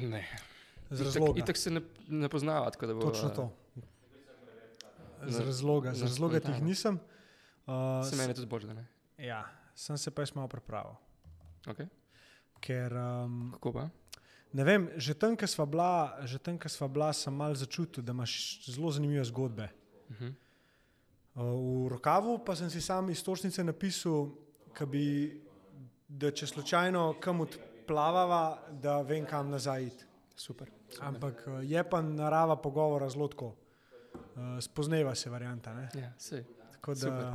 Ne. Z Itak, razloga. itak se ne, ne poznava, bo. Točno to. Z razloga, z razloga ti jih nisem. Uh, Se meni tudi bolje, da ne. Ja, sem se pa jaz malo pripravil. Okay. Ker, um, Kako pa? ne vem, že tam, ko sva bila, že tam, ko sva bila, sem mal začutil, da imaš zelo zanimive zgodbe. Uh -huh. Uh, v rokavu pa sem si sam istočnice napisal, ka bi, da če slučajno kam odplavava, da vem, kam nazaj iti. Super. super. Ampak uh, je pa narava pogovora zelo tako. Uh, spozneva se varianta. Ne? Ja, sej. Tako da, Super.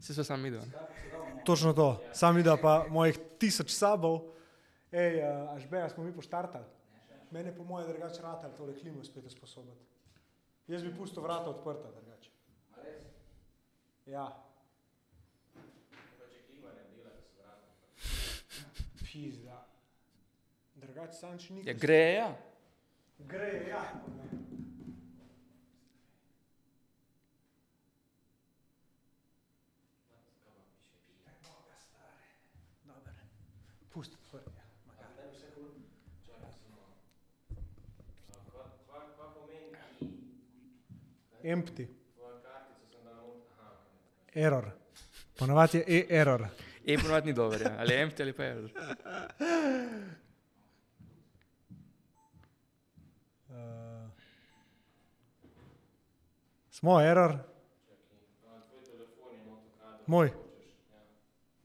Se so sam videl. točno to. Sam videl pa mojih tisoč sabov. Ej, uh, až beja smo mi poštartali. Mene po moje drugače ratal tole klimo spet sposobiti. Jaz bi pustil vrata odprta drugače. Ja. Pizda. Drugače sam še Ja, gre, ja. Gre, ja. Pusti magari. Empty. Error. Ponovadi je e-error. E, ponovadi ni dober, ja. ali empty ali pa je. Smo error. Moj.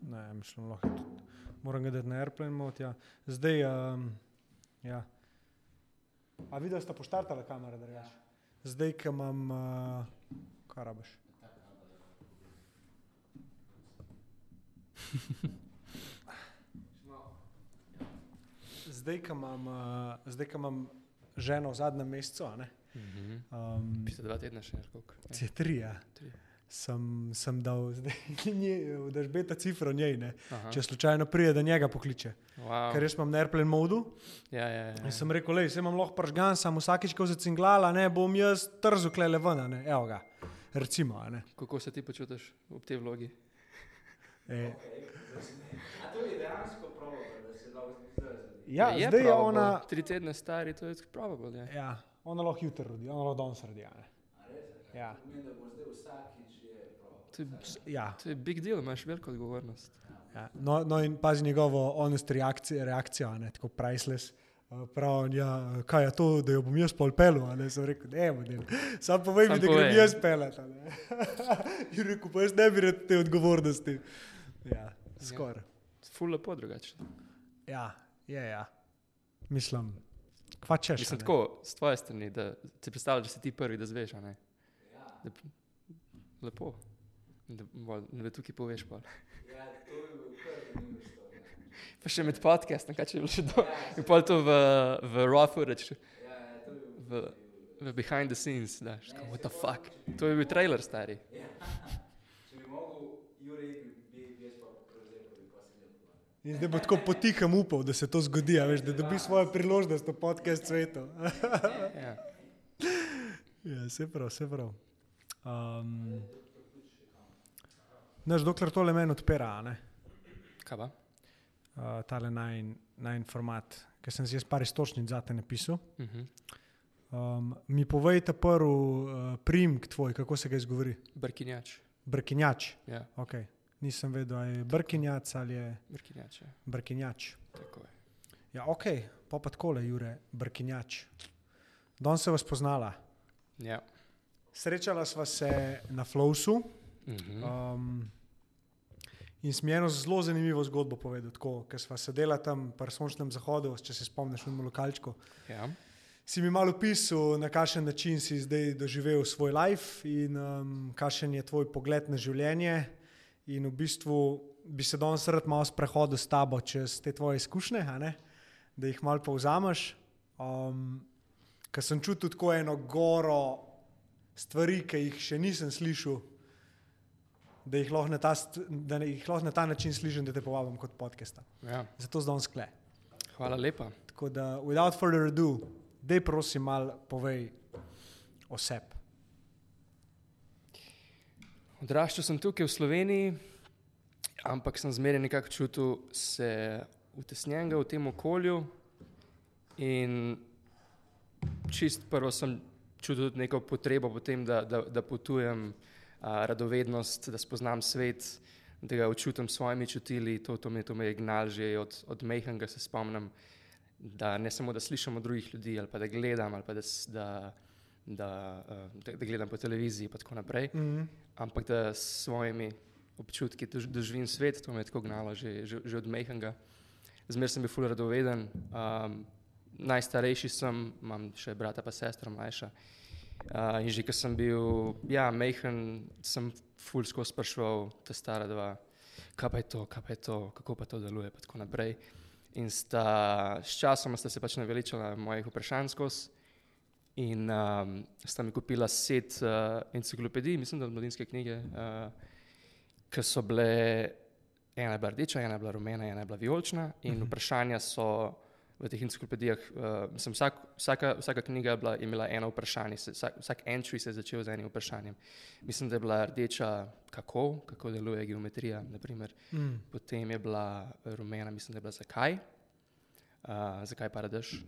Ne, mislim, lahko tudi. Moram ga dati na airplane mode. Ja. Zdaj, um, ja. A videl ste poštartale kamere, drugače? Zdaj, ko imam, uh, kaj rabiš? Zdaj, ko imam, uh, zdaj, ko imam ženo v zadnjem mesecu, a ne, Mhm. um, Pisa dva tedna še, ali koliko. Ja. je tri, ja. Tri. sem, sem dal, nje- daš beta cifro njej, če slučajno pride, da njega pokliče. Wow. Ker jaz imam na airplane modu Ja, ja, ja. in sem rekel, lej, se imam lahko pržgan, sam vsakič, ko zacinglala, ne, bom jaz trzu klele ven, a ne, evo ga, recimo, a ne. Kako se ti počutiš v tej vlogi? E, A to je dejansko probable, da se lahko zdaj ja, je zdaj je ona, Tri tedne stari, to je probable. Ja. ja, ona lahko jutri rodi, ona lahko danes rodi, a ne. Ja, je. To, je, ja, to je big deal, imaš veliko odgovornost. ja. No, no in pazi njegovo honest reakcijo, reakcijo a ne, tako priceless. Uh, Prav, ja, kaj je to, da jo bom jaz pol pelil, a ne, sem rekel, ne, model. Sam povej mi, Sam da grem jaz pelet, ne. In rekel, pa jaz ne bi rad te odgovornosti. Ja, skoraj. Ful lepo drugače. Ja, je, ja. Mislim, kva češ. Mislim tako, z tvoje strani, da si predstavljaš, da si ti prvi, da zveš, a ne? Da, lepo. Da, bolj, da tukaj poveš pa. Ja, to je bil prvi ja. Pa še med podcastom, kaj če je bilo še do. In pol to v, v raw footage, Ja, ja, to je bil v, v behind the scenes, daš, tako, what the fuck. To je bil trailer stari. Če bi mogel, Jurij bi, bi, bi jaz pa prevzel, ko bi pa se lepo. In zdaj bo tako potihem upal, da se to zgodi, veš, da dobi svojo priložnost v podcast svetu. Ja. Se prav, se prav. Um, Naš dokler tole meni odpira, ne, Kaj pa? uh, tale najn, najn format, ker sem si jaz par istočnic zate napisal. Uh -huh. Um, mi povejte prvi uh, primk tvoj, kako se ga izgovori? Brkinjač. Brkinjač. Ja, Okay. Nisem vedel, ali je brkinjac ali je brkinjač. Ja. brkinjač. Tako je. Ja, ok, pa pa takole, Jure, brkinjač. Don se vas poznala. Ja. Srečala sva se na Flowsu -huh. um, in sem ji eno zelo zanimivo zgodbo povedal, tako, ker sva sedela tam pri sončnem zahodu, če se spomniš, v lokalčku. Ja. Si mi malo opisal, na kakšen način si zdaj doživel svoj life in um, kakšen je tvoj pogled na življenje. In v bistvu bi se danes rad malo sprehodil s tabo čez te tvoje izkušnje, da jih malo povzameš. Um, ker sem čutil tako eno goro stvari, ki jih še nisem slišal, da jih lahko na ta, da jih lahko na ta način slišim, da te povabim kot podcasta. ja. Zato zdaj skle. Hvala lepa. Tako da, without further ado, dej prosim malo povej o sebi. Odraščal sem tukaj v Sloveniji, ampak sem zmeraj nekako čutil se utesnjenega v tem okolju. In čist prvo sem čutil tudi neko potrebo po tem, da, da, da potujem, a, radovednost, da spoznam svet, da ga občutim s svojimi čutili. To, to, me, to me je gnal že od, od Mejhanga, se spomnim, da ne samo da slišim od drugih ljudi, ali pa da gledam, ali pa da, da, da, a, da, da gledam po televiziji in tako naprej Mhm. ampak da s svojimi občutki dož- doživim svet, to me je tako gnalo že, že, že od Mejhanga. Zmer sem bil ful radoveden. Um, najstarejši sem, imam še brata pa sestro mlajša. Uh, in že ko sem bil, ja, mehen, sem ful skozi spraševal te stara dva, kaj pa je to, kaj pa je to, kako pa to deluje, pa tako naprej. In sta, s časom sta se pač naveličala mojih vprašanj skozi. In um, sta mi kupila set uh, enciklopedij, mislim, da mladinske knjige, uh, ki so bile, ena je bila rdeča, ena je bila rumena, ena je bila vijolična. In Mhm. vprašanja so v teh enciklopedijah, uh, mislim, vsak, vsaka, vsaka knjiga je bila, imela eno vprašanje, se, vsak, vsak entry se je začel z enim vprašanjem. Mislim, da je bila rdeča, kako, kako deluje geometrija, naprimer. Mm. Potem je bila rumena, mislim, da je bila zakaj, uh, zakaj pa radaš.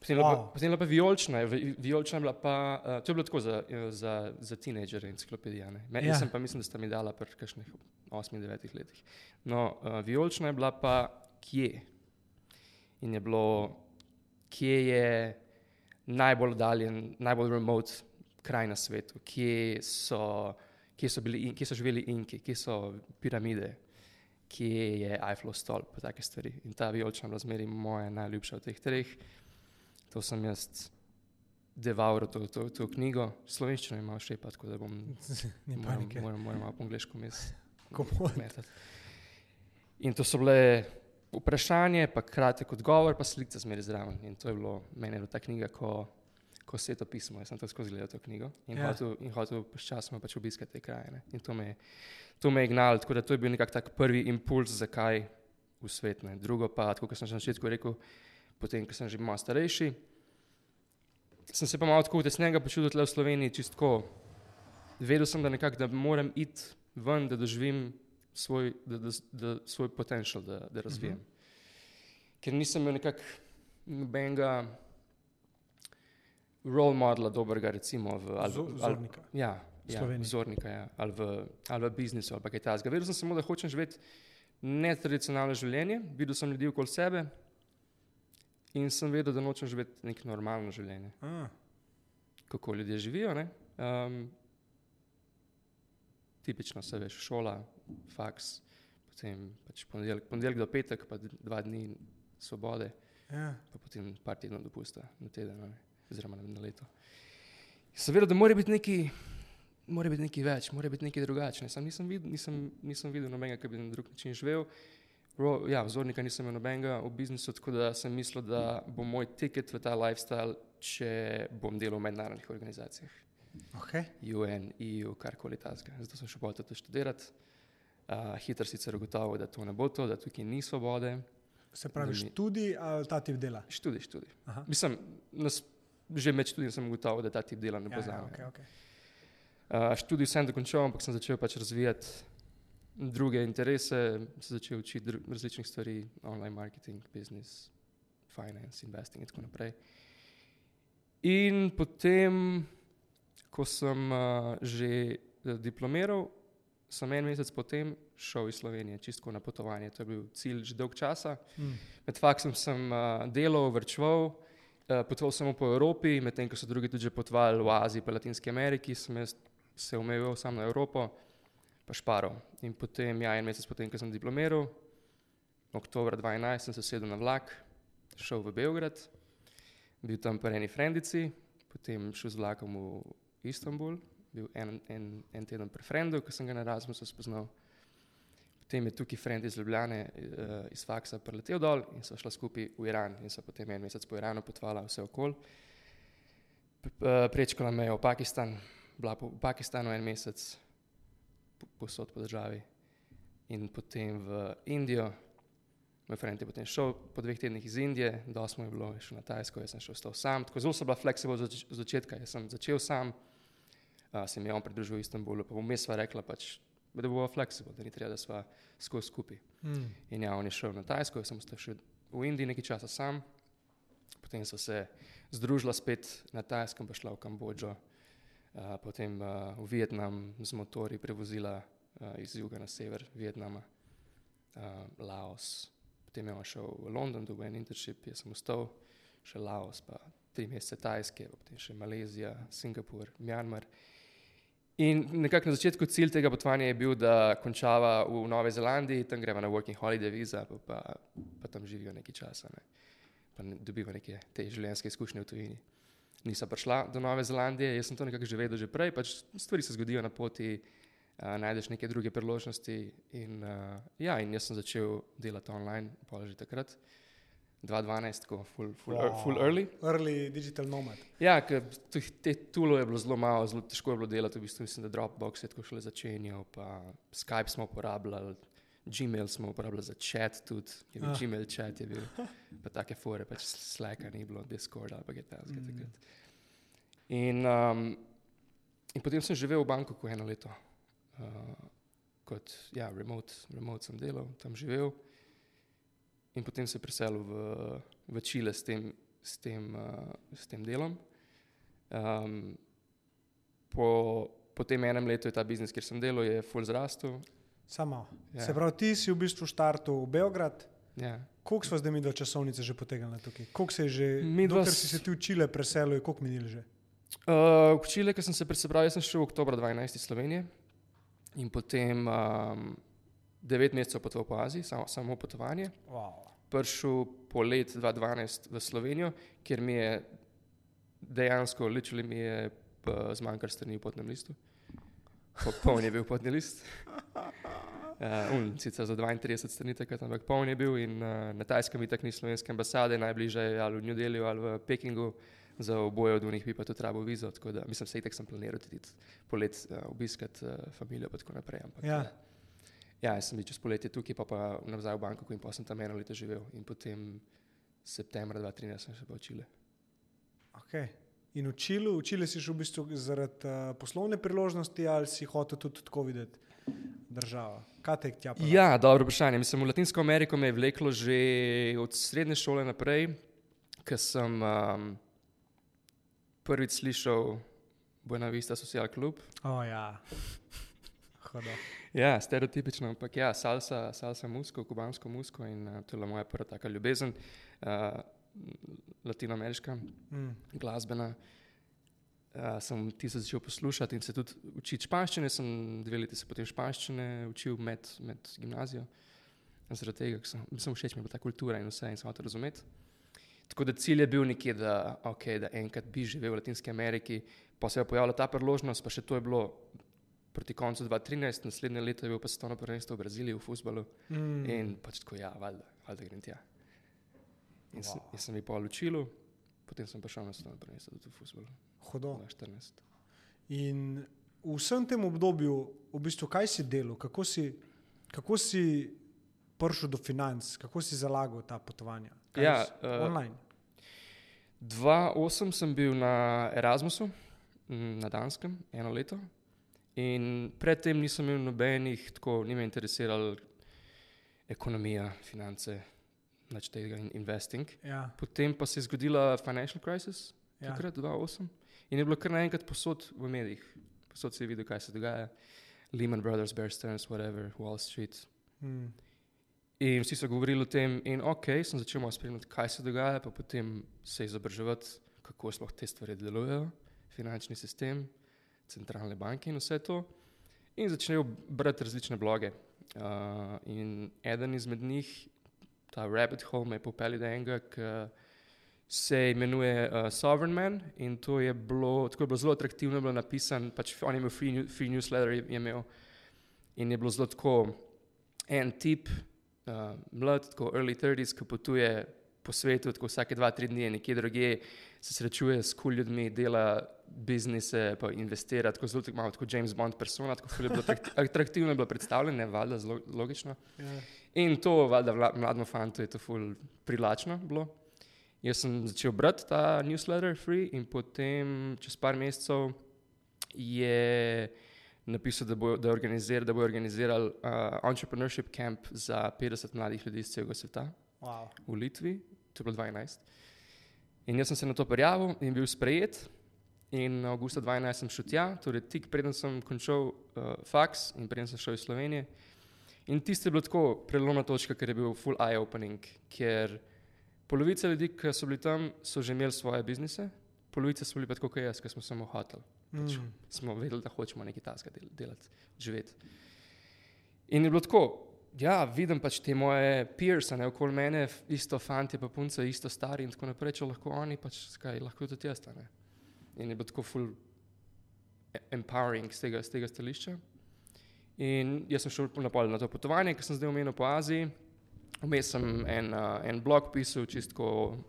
Potem je bila pa- vijolična, vi- vijolična je bila pa, uh, to je bilo tako za, za, za tinejdžere enciklopedija. ne. Me, Ja. Jaz sem pa mislim, da sta mi dala pri kakšnih 8-9 letih. No, uh, vijolična je bila pa kje. In je bilo, kje je najbolj oddaljen, najbolj remote kraj na svetu, kje so, kje so, bili, kje so živeli Inki, kje so piramide, kje je Eiffelov stolp, take stvari. In ta vijolična je bila zmeri moja najljubša od teh treh. To sem jaz devaural to, to, to knjigo, slovenščino ima še pa, tako da bom Ni moram, moram, moram malo po angliško metati. In to so bile vprašanje, pa kratek odgovor, pa slika zmeri zraven. In to je bilo, meni je bila ta knjiga, ko, ko se je to pismo. Jaz sem to skozi gledal to knjigo in Ja. ja. hotel, in hotel sčasoma pač obiskati te kraje. Ne. In to me, to me je gnalo, tako da to je bil nekak tak prvi impuls, zakaj v svet. Ne. Drugo pa, tako kot sem na začetku rekel, potem, ko sem že malo starejši, sem se pa malo tako tesnega počutil tle v Sloveniji, čistko. Vedel sem, da nekako, da moram iti ven, da doživim svoj, da, da, da, svoj potencial, da, da razvijem. -huh. Ker nisem imel nekako nobenega role modela dobrega, recimo v ali, Zornika. ja, V ja, Sloveniji. vzornika, ja, ali, v, ali v biznisu ali kaj takega. Vedel sem samo, da hočem živeti netradicionalno življenje, videl sem ljudi okoli sebe in sem vedel, da nočem živeti neko normalno življenje Ah, kako ljudje živijo. ne. Um, tipično se veš, šola, faks, potem pač ponedeljek, ponedeljek do petek, pa dva dni svobode, ja. pa potem par tednov dopusta na teden, ne, oziroma na, leto. Sem vedel, da mora biti neki. Mora biti nekaj več, mora biti nekaj drugačnega. Sam nisem videl, nisem, nisem videl nobenega, ki bi na drug način živel. Ro, ja, vzornika nisem imel nobenega v biznisu, tako da sem mislil, da bo moj tiket v ta lifestyle, če bom delal v mednarodnih organizacijah. Okay. UN, EU, karkoli tasga. Zato sem šel potem to študirati. Uh, hitro sicer ugotovil, da to ne bo to, da tukaj ni svobode. Se pravi, mi- študij ali ta tip dela? Študij, študij. Aha. Mislim, nas, že med študijem sem ugotovil, da ta tip dela ne bo Ja, ja, me. okay, okay. Uh, študij sem dokončal, ampak sem začel pač razvijati druge interese, se začel učiti različnih stvari, online marketing, business, finance, investing in tako naprej. In potem, ko sem uh, že eh, diplomiral, sem en mesec potem šel iz Slovenije, čisto na potovanje. To je bil cilj že dolg časa. Mm. Med faksom sem uh, delal, vrčeval, uh, potoval samo po Evropi, medtem ko so drugi tudi potovali v Aziji, pa Latinski Ameriki, sem jaz se omejeval samo na Evropo, pa šparal. In potem, ja, en mesec potem, ko sem diplomiral, oktober 2011, sem se sedel na vlak, šel v Beograd, bil tam pri eni frendici, potem šel z vlakom v Istanbul, bil en, en, en teden pri frendu, ko sem ga na Erasmusu spoznal. Potem je tukaj friend iz Ljubljane, uh, iz faksa, preletel dol in so šla skupaj v Iran in so potem en mesec po Iranu potovala vse okol. Eh, Prečkala mejo v Pakistan, bila po, v Pakistanu en mesec, posod po državi in potem v Indijo. Moj friend je potem šel po dveh tednih iz Indije, do smo je bilo, je šel na Tajsko, jaz sem šel ostal sam. Tako zelo sem bila fleksibel od zač- od začetka, jaz sem začel sam, uh, se mi je on pridružil v Istanbulu, pa vmes sva rekla pač, da bo fleksibel, da ni treba, da sva skozi skupaj. Mm. In ja, on je šel na Tajsko, jaz sem ostal še v Indiji nekaj časa sam. Potem so se združila spet na Tajskem, pa šla v Kambodžo, potem uh, v Vietnam z motori prevozila uh, iz juga na sever Vietnama, uh, Laos. Potem je šel v London, dobil en internship, jaz sem ostal, še Laos, pa tri mesece Tajske, potem še Malezija, Singapur, Mjanmar. In nekako na začetku cilj tega potovanja je bil, da končava v Novi Zelandiji, tam greva na working holiday visa, pa, pa, pa tam živijo nekaj časa. Ne. Pa dobiva neke te življenjske izkušnje v tujini. Nisem prišla do Nove Zelandije, jaz sem to nekako že vedela že prej, pač stvari se zgodijo na poti, uh, najdeš neke druge priložnosti. In, uh, ja, in jaz sem začel delati online, pa že takrat, 2012, ko full, full, wow. full early. Early digital nomad. Ja, te tulov je bilo zelo malo, zelo težko je bilo delati. V bistvu mislim, da Dropbox je tako šele začenjal, pa Skype smo uporabljali, Gmail smo uporabljali za chat tudi, je bil Ah. Gmail chat, je bil pa take fore, pač Slacka ni bilo, Discord ali pa kaj takega. Mm. takrat. In, um, in potem sem živel v Bangkoku eno leto. Uh, kot ja, remote, remote sem delal, tam živel. In potem se preselil v, v Čile s tem, s tem, uh, s tem delom. Um, po, po tem enem letu je ta biznis, kjer sem delal, je full zrastel. Samo. Ja. Se pravi, ti si v bistvu štartil v Beograd. Ja. Koliko smo zdaj mi do časovnice že potegnili tukaj? Koliko se je že, Midva dokler s- si se ti v Čile preselil, je koliko minili že? Uh, v Čile, ki sem se preselil, jaz sem šel v oktober 2012 iz Slovenije in potem um, devet mesecev potoval po Aziji, samo, samo potovanje. Wow. Prišel po let 2012 v Slovenijo, kjer mi je dejansko, literally mi je uh, zmanjkalo strani v potnem listu. Popoln je bil potni list. Uh, un, sicer za 32 strani takrat, ampak poln je bil in uh, na tajskem itak ni slovenske ambasade, najbližje je ali v New Delhiu ali v Pekingu, za oboje od njih bi pa tudi rabo vizo, tako da mislim, se itak sem planiral tudi polet uh, obiskati uh, družino in tako naprej. Ampak, Ja. ja, jaz sem bil čez poletje tukaj, pa pa nazaj v Bangkoku in pa sem tam eno leto živel in potem septembra 2013 sem se pa v Čile. Okay. In v Čilu, v Čile si šel v bistvu zaradi uh, poslovne priložnosti ali si hotel tudi tako videti državo? Kaj te tja? peljalo? Ja, dobro vprašanje. Mislim, v Latinsko Ameriko me je vleklo že od srednje šole naprej, ker sem um, prvič slišal Buena Vista Social Club. O, ja. Hodo. Ja, stereotipično, ampak ja, salsa, salsa musko, kubansko musko in uh, to je moja prva taka ljubezen, uh, latinoameriška, Mm. glasbena. Uh, sem ti se začel poslušati in se tudi učiti španščine. Sem dve leti se potem španščine učil med, med gimnazijo. Zaradi tega, ker sem, sem všeč mi bila ta kultura in vse in sem hotel razumeti. Tako da cilj je bil nekje, da, okay, da enkrat bi živel v Latinski Ameriki, pa se je pojavila ta priložnost, pa še to je bilo proti koncu 2013, naslednje leto je bil pa svetovno prvenstvo v Braziliji v futbalu Mm. in pač tako, ja, valjda, valjda grem tja. In sem, Wow. jaz sem jih pa učil, potem sem pa šel na svetovno prvenstvo tudi v futbalu. Hodo. 2014. In v vsem tem obdobju, v bistvu, kaj si delal, kako si, kako si prišel do financ, kako si zalagal ta potovanja? Kaj Ja, si- eh, online. 2008 sem bil na Erasmusu mm, na Danskem, eno leto. In predtem nisem imel nobenih, tako ni me interesirala ekonomija, finance, nič tega in investing. Ja, Potem pa se je zgodila financial crisis, ja. takrat 2008. In je bilo kar naenkrat posod v medijih, posod je videl, kaj se dogaja. Lehman Brothers, Bear Stearns, whatever, Wall Street. Mm. In vsi so govorili o tem, in ok, sem začel malo spremljati, kaj se dogaja, pa potem se izobraževati, kako sploh te stvari delujejo, finančni sistem, centralne banke in vse to. In začnejo brati različne bloge. Uh, in eden izmed njih, ta Rabbit Hole, me je popeljal do enega, ki se imenuje uh, Sovereign Man in to je bilo, tako je bilo zelo atraktivno, je bilo napisano, pač on je imel free, new, free newsletter, je imel in je bilo zelo tako en tip, uh, mlad, tako early 30s, ki potuje po svetu, tako vsake dva, tri dni je nekje drugje, se srečuje s kul cool ljudmi, dela biznise, pa investira, tako zelo tako, malo tako James Bond persona, tako je bilo atrakti- atraktivno je bilo predstavljeno, valjda, zelo logično. Ja. In to, valjda, vla- mlademu fantu je to ful privlačno bilo. Jaz sem začel brati ta newsletter Free in potem čez par mesecev je napisal, da bo, da organizir, da bo organiziral uh, entrepreneurship camp za 50 mladih ljudi iz celega sveta Wow. v Litvi, to je bilo 12. In jaz sem se na to prijavil in bil sprejet. In avgusta 2011 sem šel tja, torej tik preden sem končal uh, faks in preden sem šel iz Slovenije. In tisti je bilo tako prelomna točka, ker je bil full eye-opening, ker polovica ljudi, ki so bili tam, so že imeli svoje biznise, polovica so bili pa tako kot jaz, ker smo samo hoteli. Pač Mm. smo vedeli, da hočemo nekaj tasga del, delati, živeti. In je bilo tako, ja, vidim pač te moje peers, ne okoli mene, isto fanti, pa punce, isto stari in tako naprej, če lahko oni, pač skaj, lahko tudi jaz. ne. In je bilo tako full empowering z tega, z tega stališča. In jaz sem šel na, pol na to potovanje, ki sem zdaj omenil po Aziji. Vmes sem en, uh, en blog pisal, čistko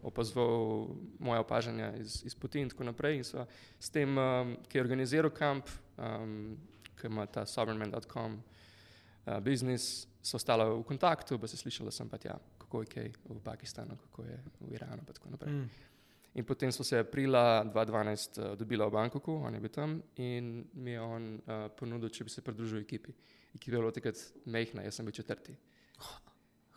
opazoval moje opažanja iz, iz poti in tako naprej. In sva s tem, um, ki je organiziral kamp, um, ki ima ta sovereignman.com uh, biznis, so ostala v kontaktu, pa se slišala, sem pa tja, kako je kaj v Pakistanu, kako je v Iranu in tako naprej. Mm. In potem smo se aprila 2012 uh, dobila v Bangkoku, on je bil tam in mi je on uh, ponudil, če bi se pridružil ekipi. Ekipa je bila takrat mehna, jaz sem bil četrti.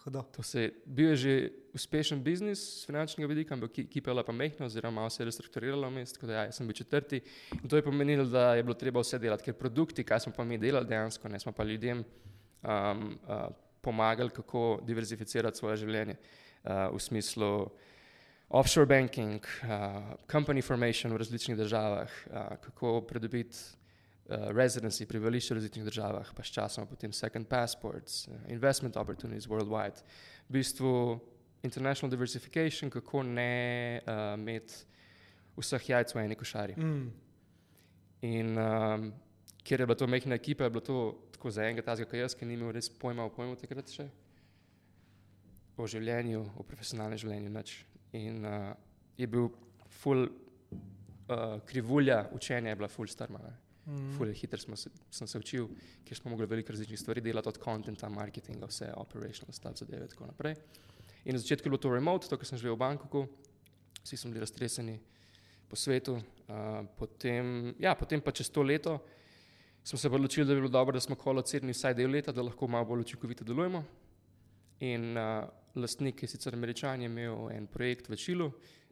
Hudo. Se bil je že uspešen biznis z finančnega vidika, ampak ki- ekipa je bila pa mehna, oziroma malo se je restrukturirala vmes, tako da ja, sem bil četrti. In to je pomenilo, da je bilo treba vse delati, ker produkti, kaj smo pa mi delali dejansko, ne smo pa ljudem um, uh, pomagali, kako diverzificirati svoje življenje uh, v smislu offshore banking, uh, company formation v različnih državah, uh, kako pridobiti uh, residency, prebivališče v različnih državah, pa sčasoma potem second passports, uh, investment opportunities worldwide. V bistvu international diversification, kako ne uh, imeti vseh jajc v eni košari. Mm. In um, ker je bila to mehna ekipa, je bilo to tako za enega tazga, kot jaz, ki ni imel res pojma o pojmu takrat še. O življenju, o profesionalnem življenju. Nič. In uh, je bil full uh, krivulja učenja, je bila full strma. Ne. Mm. Ful je hitro smo se, sem se učil, ker smo mogli veliko različnih stvari delati, od contenta, marketinga, vse operational stuff, zadeve in tako naprej. In na začetku je bilo to remote, to, ker sem živel v Bangkoku, vsi smo bili raztreseni po svetu. Uh, potem, ja, potem pa čez to leto smo se odločili, da bi bilo dobro, da smo kolo cedni vsaj del leta, da lahko malo bolj učinkovito delujemo. In uh, lastnik, ki je sicer američan, je imel en projekt v Čilu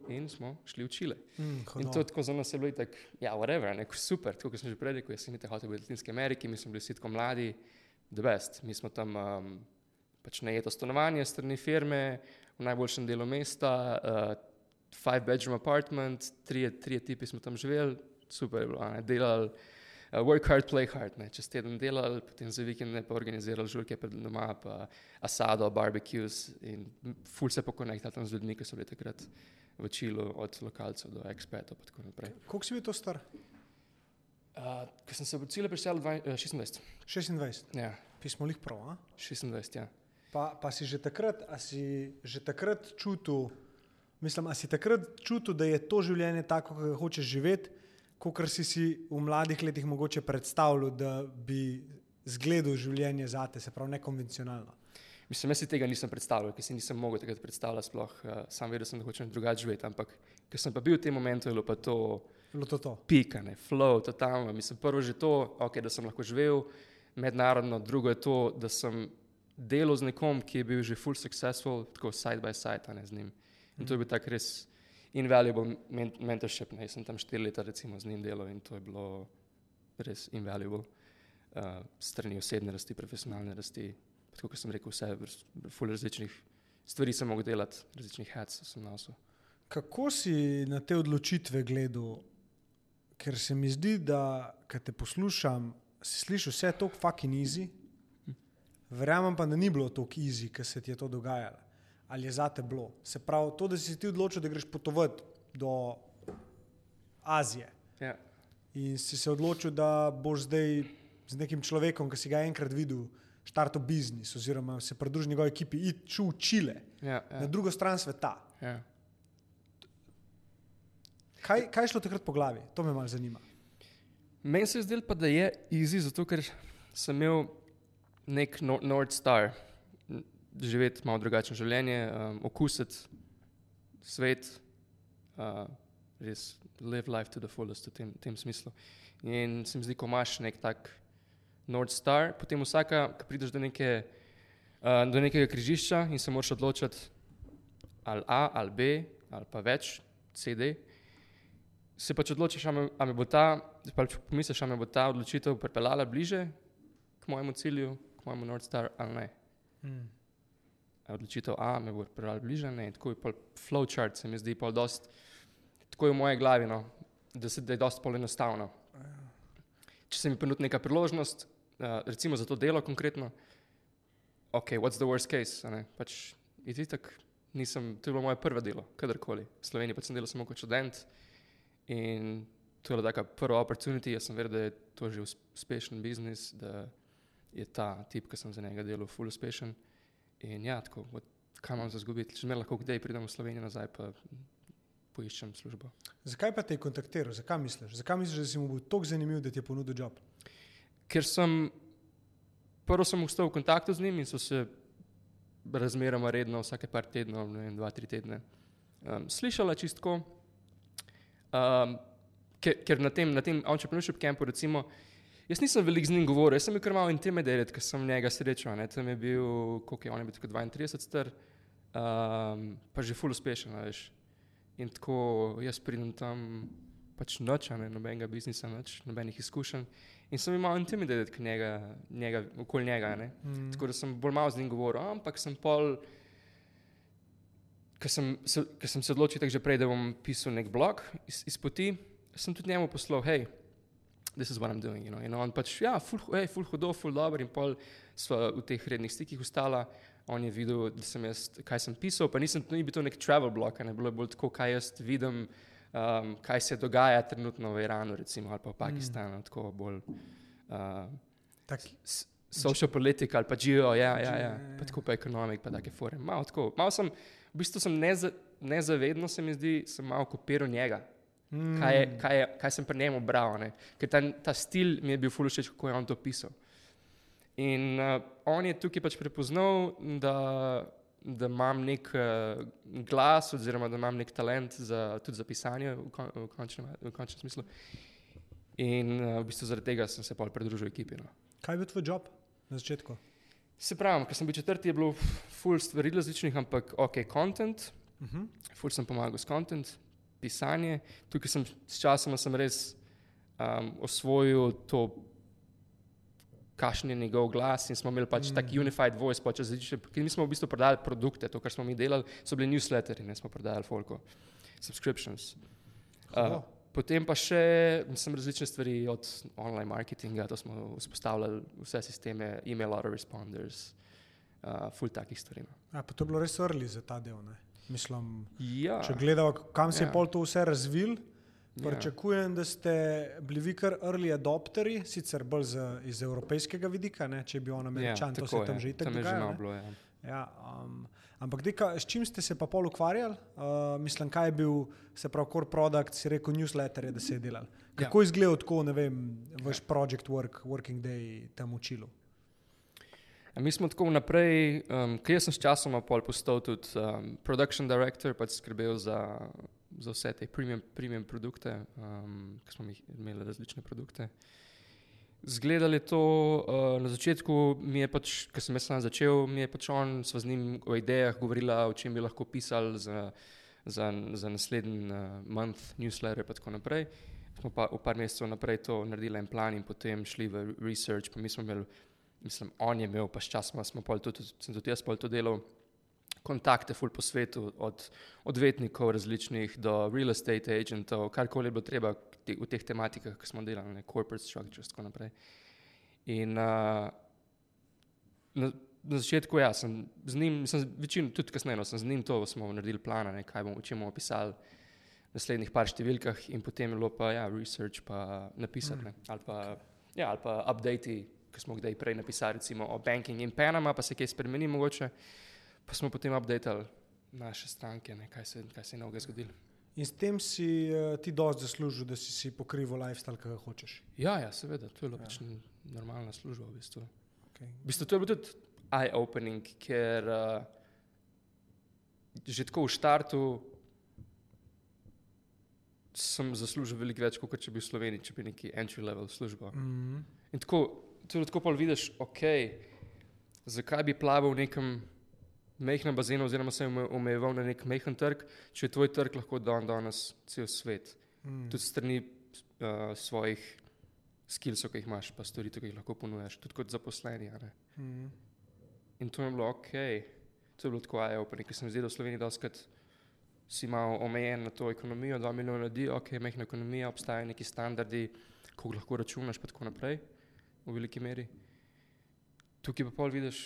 in smo šli v Čile. Mm, In to tako za nas je bilo tako, ja, whatever, neko super, tako kot sem že prej rekel, jaz sem niti hotel biti v Latinski Ameriki, mi smo bili vsi tako mladi, the best. Mi smo tam um, pač najeto stanovanje strani firme v najboljšem delu mesta, uh, five bedroom apartment, trije, trije tipi smo tam živeli, super je bilo, ne, delali. Uh, work hard, play hard. Ne. Čez teden delali, potem za vikende pa organizirali žurke pred doma, pa asado, barbecues in ful se pokonektali tam z ljudmi, ki so bili takrat v Čilu, od lokalcev do ekspetov in tako naprej. Koliko si bil to star? Uh, Ko sem se v cilje prišel, 26. 26, Ja, pismo lih prav. A? 26, ja. Pa, pa si že takrat, a si že takrat čutil, mislim, a si takrat čutil, da je to življenje tako, kot ga hočeš živeti, kot si si v mladih letih mogoče predstavljal, da bi zgledal življenje zate, se pravi nekonvencionalno. Mislim, jaz si tega nisem predstavljal, ker si nisem mogel tega predstavljati. Sploh, uh, sam vedel sem, da hočem drugače živeti, ampak ker sem pa bil v tem momentu, je bilo pa to Bilo to to. pika, ne, flow, totalno. Mislim, prvo že to, okay, da sem lahko živel mednarodno, drugo je to, da sem delal z nekom, ki je bil že full successful, tako side by side, ne z njim. In to je bil tak res invaluable men mentorship. Ne. Jaz sem tam štiri leta recimo z njim delal in to je bilo res invaluable. Uh, strani osebne rasti, profesionalne rasti, tako kot sem rekel, vse vrst- ful različnih stvari sem mogel delati, različnih hats sem nosil. Kako si na te odločitve gledal? Ker se mi zdi, da ko te poslušam, si slišiš vse to fucking easy. Verjamem pa, da ni bilo tako easy, ker se ti je to dogajalo. Ali je zate bilo? Se pravi, to, da si se ti odločil, da greš potovati do Azije Ja. in si se odločil, da boš zdaj z nekim človekom, ki si ga enkrat videl, štartil biznis oziroma se pridružil njegovi ekipi, iti ču v Čile, Ja, na ja, drugo stran sveta. ja. Kaj, kaj je šlo takrat po glavi? To me malo zanima. Meni se je zdelo, pa, da je easy, zato ker sem imel nek no North Star, živeti malo drugačno življenje, um, okusiti svet, uh, res live life to the fullest v tem, tem smislu. In se mi zdi, ko imaš nek tak North Star, potem vsaka, ko prideš do, neke, uh, do nekega križišča in se moraš odločiti ali A ali B ali pa več CD. Se pač odločiš, ali me, bo ta, pač pomisliš, ali me bo ta odločitev pripeljala bliže k mojemu cilju, k mojemu North Star ali ne. Mm. Odločitev A me bo pripeljala bliže, ne. In Tako je pol flowchart, se mi zdi pol dost, tako je v moje glavi, no, da, se, da je dosti pol enostavno. Če se mi ponudi neka priložnost, uh, recimo za to delo konkretno, ok, what's the worst case? ne, Pač, itak, nisem, to je bilo moje prvo delo, kadarkoli. V Sloveniji pač sem delal samo kot študent in to je bila taka prva opportunity, jaz sem vedel, da je to že us- uspešen biznis, da je ta tip, ki sem za njega delal, full uspešen. In ja, tako, what, kaj imam za zgubiti, če me lahko kdaj pridem v Slovenijo nazaj, pa poiščem službo. Zakaj pa te je kontaktiral? Zakaj misliš? Zakaj misliš, da si mu bil tako zanimiv, da ti je ponudil job? Ker sem prvo sem ostal v kontaktu z njim in so se razmeroma redno, vsake par tednov, ne vem, dva, tri tedne, um, slišala čistko. Um, ker, ker na tem, na tem entrepreneurship campu, recimo, jaz nisem veliko z njim govoril, jaz sem bil kar malo intimidiran, ker sem njega srečal. Ne. Tam je bil, koliko je on je bil, tako 32 star, um, pa že full uspešen, veš. In tako jaz pridem tam, pač noč, ne nobenega biznisa, noč, nobenih izkušenj. In sem imel intimidiran njega, njega, okoli njega. Ne. Mm. Tako da sem bolj malo z njim govoril, ampak sem pol, ker sem, se- ker sem se odločil tako že prej, da bom pisal nek blog iz, iz poti, sem tudi njemu poslal, hej, this is what I'm doing. You know? In on pač, ja, ful, hey, ful hudo, ful dober in pol sva v teh rednih stikih ostala. On je videl, da sem jaz, kaj sem pisal, pa nisem, ni bil to nek travel blog, a ne bilo je bolj tako, kaj jaz vidim, um, kaj se dogaja trenutno v Iranu, recimo, ali pa v Pakistanu, mm. tako bolj. Uh, Tak, s- social politika ali pa geo, ja, ja, ja. ja, pa ja. tako pa ekonomik, pa take fore. Malo tako, malo sem, v bistvu sem neza, nezavedno se mi zdi, sem malo kopiral njega. Mm. Kaj, je, kaj, je, kaj sem pri njemu bral, ne? ker ta, ta stil mi je bil fully všeč, kako je on to pisal. In uh, on je tukaj pač prepoznal, da, da imam nek uh, glas, oziroma da imam nek talent za, tudi za pisanje v, kon, v, končnem, v končnem smislu. In uh, v bistvu zaradi tega sem se pol pridružil ekipi. No. Kaj je bil tvoj job na začetku? Se pravi, ko sem bil četrti, je bilo full stvari različnih, ampak ok, content, Uh -huh. full sem pomagal s content, pisanje. Tukaj sem s časom sem res um, osvojil to, kakšen je njegov glas in smo imeli pač mm. tak unified voice, pač različne, ker mi smo v bistvu prodajali produkte, to, kar smo mi delali, so bili newsletteri, ne smo prodajali folko, subscriptions. Uh, potem pa še sem različne stvari od online marketinga, to smo vzpostavljali vse sisteme, email autoresponders, uh, full takih stvari. No. Ja, pa to je bilo res early za ta del. Ne? Mislim, Ja, če gledamo, kam se je Ja. pol to vse razvil, ja. pričakujem, da ste bili vi kar early adopteri, sicer bolj z, iz evropskega vidika, ne? če bi on američan, to se je tam že itak tam je že bilo. Ja. Ja, um, ampak deka, s čim ste se pa pol ukvarjali? Uh, mislim, kaj je bil, se pravi, core product, si rekel newsletter, da se je delal. Kako je izgledal tako, ne vem, vaš project work, working day tam učilo? Mi smo tako naprej, um, ker jaz sem s časoma pol postal tudi um, production director, pač skrbel za, za vse te premium, premium produkte, um, ki smo imeli različne produkte. Zgledali to uh, na začetku, mi je pač, ko sem jaz sam začel, mi je pač on, sva z njim o idejah govorila, o čem bi lahko pisali za, za, za naslednji uh, month newsletter in tako naprej. Smo pa v par mesecev naprej to naredili en plan in potem šli v research, pa mi smo imeli mislim, on je imel, pa sčasoma smo pol tudi, sem tudi jaz pol to delal, kontakte ful po svetu, od odvetnikov različnih do real estate agentov, karkoli je bilo treba te, v teh tematikah, ki smo delali, ne, corporate structures in tako naprej. In uh, na, na začetku, ja, sem z njim, sem večino, tudi kasneje, no, sem z njim to smo naredili plana, ne, kaj bomo, o čem bomo pisali naslednjih par številkah in potem je bilo pa, ja, research pa napisati, ne, ali pa, ja, ali pa updati, ki smo kdaj prej napisali, recimo o banking in Panama, pa se kaj spremeni mogoče, pa smo potem updatali naše stranke, ne, kaj, se, kaj se je novega zgodilo. In s tem si uh, ti dosti zaslužil, da si si pokrival lifestyle, ki ga hočeš. Ja, ja, seveda, to je bila Ja. pač normalna služba v bistvu. Okay. V bistvu to je bil tudi eye-opening, ker uh, že tako v štartu sem zaslužil veliko več, kot če bi v Sloveniji, če bi neki entry-level službo. Mm -hmm. In tako, tudi tako pa vidiš, ok, zakaj bi plaval v nekem mehkem bazenu, oziroma se je ome- omejeval na nek mehen trg, če je tvoj trg lahko dan danes cel svet. Mm. Tudi strani uh, svojih skillsov, ki jih imaš, pa storitev, ki jih lahko ponujaš, tudi kot zaposleni. Mm. In to je bilo ok, to je bilo tako ajo, ker sem zdaj v Sloveniji doskrat si malo omejen na to ekonomijo, dva milijona ljudi, ok, mehna ekonomija, obstajajo neki standardi, koliko lahko računaš, pa tako naprej, v veliki meri. Tukaj pa pol vidiš,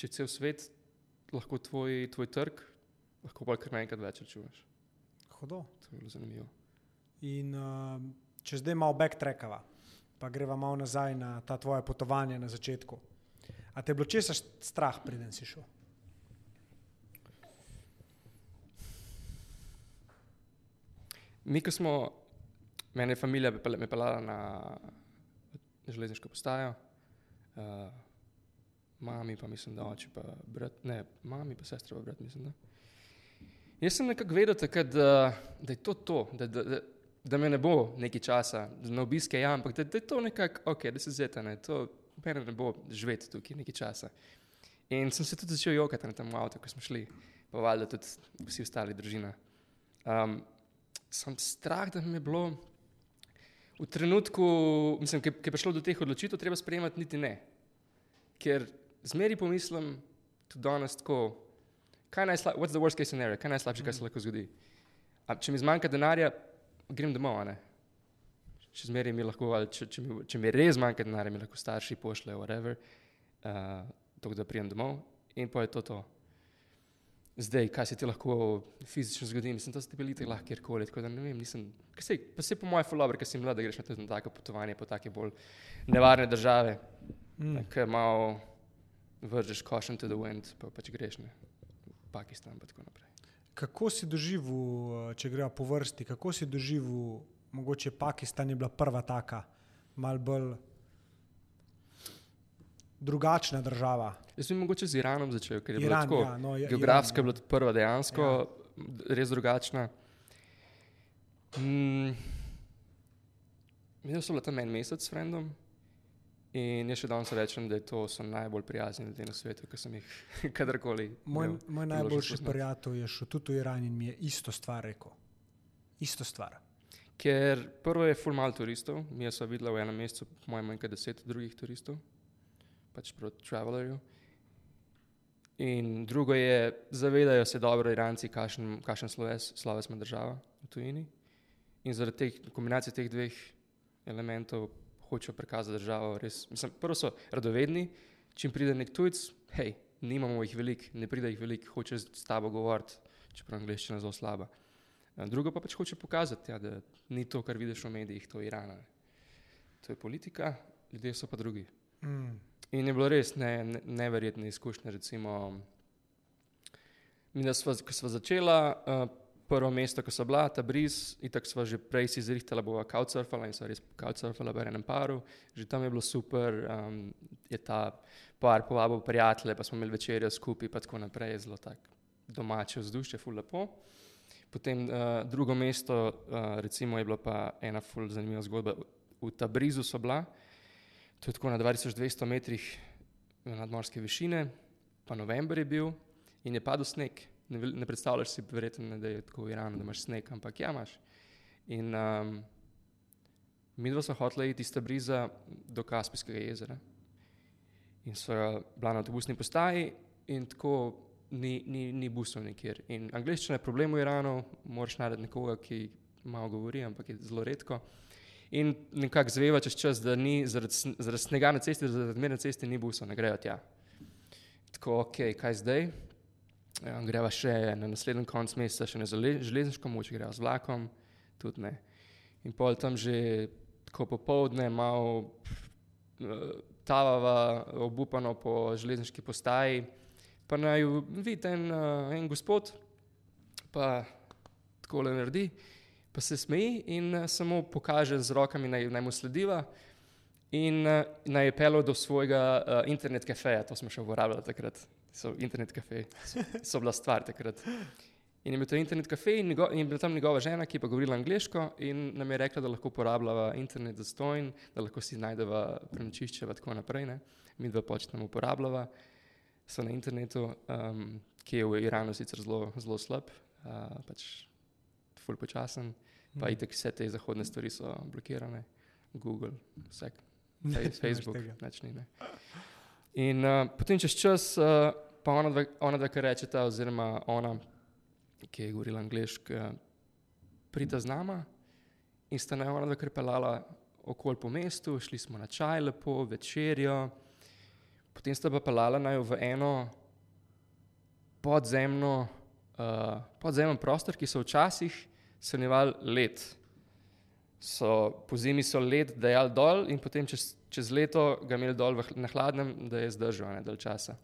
če cel svet, lahko tvoj, tvoj trg, lahko pa kar naenkrat več računaš. Hudo. To je bilo zanimivo. In uh, če zdaj malo backtrackava, pa greva malo nazaj na ta tvoje potovanje na začetku. A te je bilo česa strah, preden si šel? Mi, ko smo, mene je familija me pelala na železniško postajo, uh, mami pa mislim, da oče pa brat, ne, mami pa sestra pa brat, mislim, da. Jaz sem nekako vedel takrat, da, da je to to, da, da, da, da me ne bo nekaj časa, na obiske ja, ampak da, da je to nekako, ok, da se zeta, ne, to mene ne bo živeti tukaj nekaj časa. In sem se tudi začel jokati na tem avtu, ko smo šli, pa valjda tudi vsi ostali družina. Um, sem strah, da mi je bilo v trenutku, mislim, ki je prišlo do teh odločitev, treba sprejemati niti ne. Ker zmeri pomislim, tudi danes tako, kaj je najslabše, what's the worst case scenario, kaj najslabše, kar se lahko zgodi. A, če mi zmanjka denarja, grem domov, ne. Še zmeraj mi lahko, ali če, če, mi, če mi res zmanjka denarja, mi lahko starši pošljejo, whatever, uh, tako da pridem domov in pa je to to. Zdaj, kaj se ti lahko fizično zgodi, mislim, da ste bili tako lahko kjerkoli. Tako da ne vem, nisem. saj- Pa se po mojem fulabr, ker si mlad, da greš na, tudi tako potovanje po take bolj nevarne države, Mm. ker malo vržeš caution to the wind, pa pač greš ne. v Pakistan in tako naprej. Kako si doživel, če greva po vrsti, kako si doživel, mogoče Pakistan je bila prva taka, mal bolj drugačna država. Jaz bi mogoče z Iranom začel, ker je bilo Iran, tako. ja, no, ja, Geografsko je Iran, bila prva dejansko, ja. res drugačna. Mm, Videl sem bila tam en mesec s frendom in jaz še danes rečem, da je to so najbolj prijazni ljudje na svetu, ki sem jih kadarkoli. Moj, imel moj najboljši prijatelj je šel tudi v Iran in mi je isto stvar rekel. Isto stvar. Ker prvo je full mal turistov, mi smo videli v enem mesecu, po mojem, kot deset drugih turistov, pač proti travelerju. In drugo je, zavedajo se dobro Iranci, kakšen, sloves, ima država v tujini. In zaradi teh kombinacije teh dveh elementov hočejo prikazati državo. Res, mislim, prvo so radovedni, čim pride nek tujec, hej, nimamo jih veliko, ne pride jih veliko, hoče s tabo govoriti, čeprav angliščina je zelo slaba. A Drugo pa pač hoče pokazati, ja, da ni to, kar vidiš v medijih, to je Iran. To je politika, ljudje so pa drugi. Mm. In je bilo res ne, ne, neverjetne izkušnje. Recimo, mi, da sva, ko smo začela, uh, prvo mesto, ko so bila, ta briz, in tako smo že prej si zrihtala, bova couchsurfala in so res couchsurfala v enem paru. Že tam je bilo super, um, je ta par povabil prijatelje, pa smo imeli večerjo skupaj, pa tako naprej, zelo tak domače vzdušje, ful lepo. Potem uh, drugo mesto, uh, recimo, je bila pa ena ful zanimiva zgodba. V Tabrizu so bila, to je tako na 2200 metrih nadmorske višine, pa november je bil in je padel sneg. Ne, ne predstavljaš si, verjetno, da je tako v Iranu, da imaš sneg, ampak ja, imaš. In um, mi dva smo hoteli iti iz Tabriza do Kaspijskega jezera. In so bila na avtobusni postaji, in tako ni, ni, ni busov nikjer. In angliščina je problem v Iranu, moraš najti nekoga, ki malo govori, ampak je zelo redko. In nekako zveva čez čas, da ni zaradi, zaradi snega na cesti, zaradi merne ceste ni busov, ne grejo tja. Tako, ok, kaj zdaj? Ja, greva še na naslednji konc meseca, še na žele- železniško moč, greva z vlakom, tudi ne. In pol tam že tako popovdne, malo eh, tavava, obupano po železniški postaji, pa naj vidi en, eh, en gospod, pa tako le naredi, pa se smeji in eh, samo pokaže z rokami, naj, naj mu slediva. In uh, naj je pelil do svojega uh, internet kafeja, to smo še uporabljali takrat. So internet kafe, so, so bila stvar takrat. In je bil to internet kafe in, njego, in je bila tam njegova žena, ki je pa govorila angliško in nam je rekla, da lahko uporabljava internet za stojn, da lahko si najdeva prenočišče in tako naprej. Ne? Mi dva počnemo uporabljava. so na internetu, um, ki je v Iranu sicer zelo, zelo slab, uh, pač ful počasen. Pa Mhm. itek vse te zahodne stvari so blokirane, Google, nimaš Facebook, tega. nič ni. Ne. In uh, potem čez čas, uh, pa ona dva, ona dva, kar rečeta, oziroma ona, ki je govorila angliško, prita z nama in sta naj ona dva kar pelala okoli po mestu, šli smo na čaj lepo, večerjo, potem sta pa pelala naj v eno podzemno, uh, podzemno prostor, ki so včasih shranjevali led. So, po zimi so led dajali dol in potem čez, čez leto ga imeli dol v, na hladnem, da je zdržal ne dalj časa.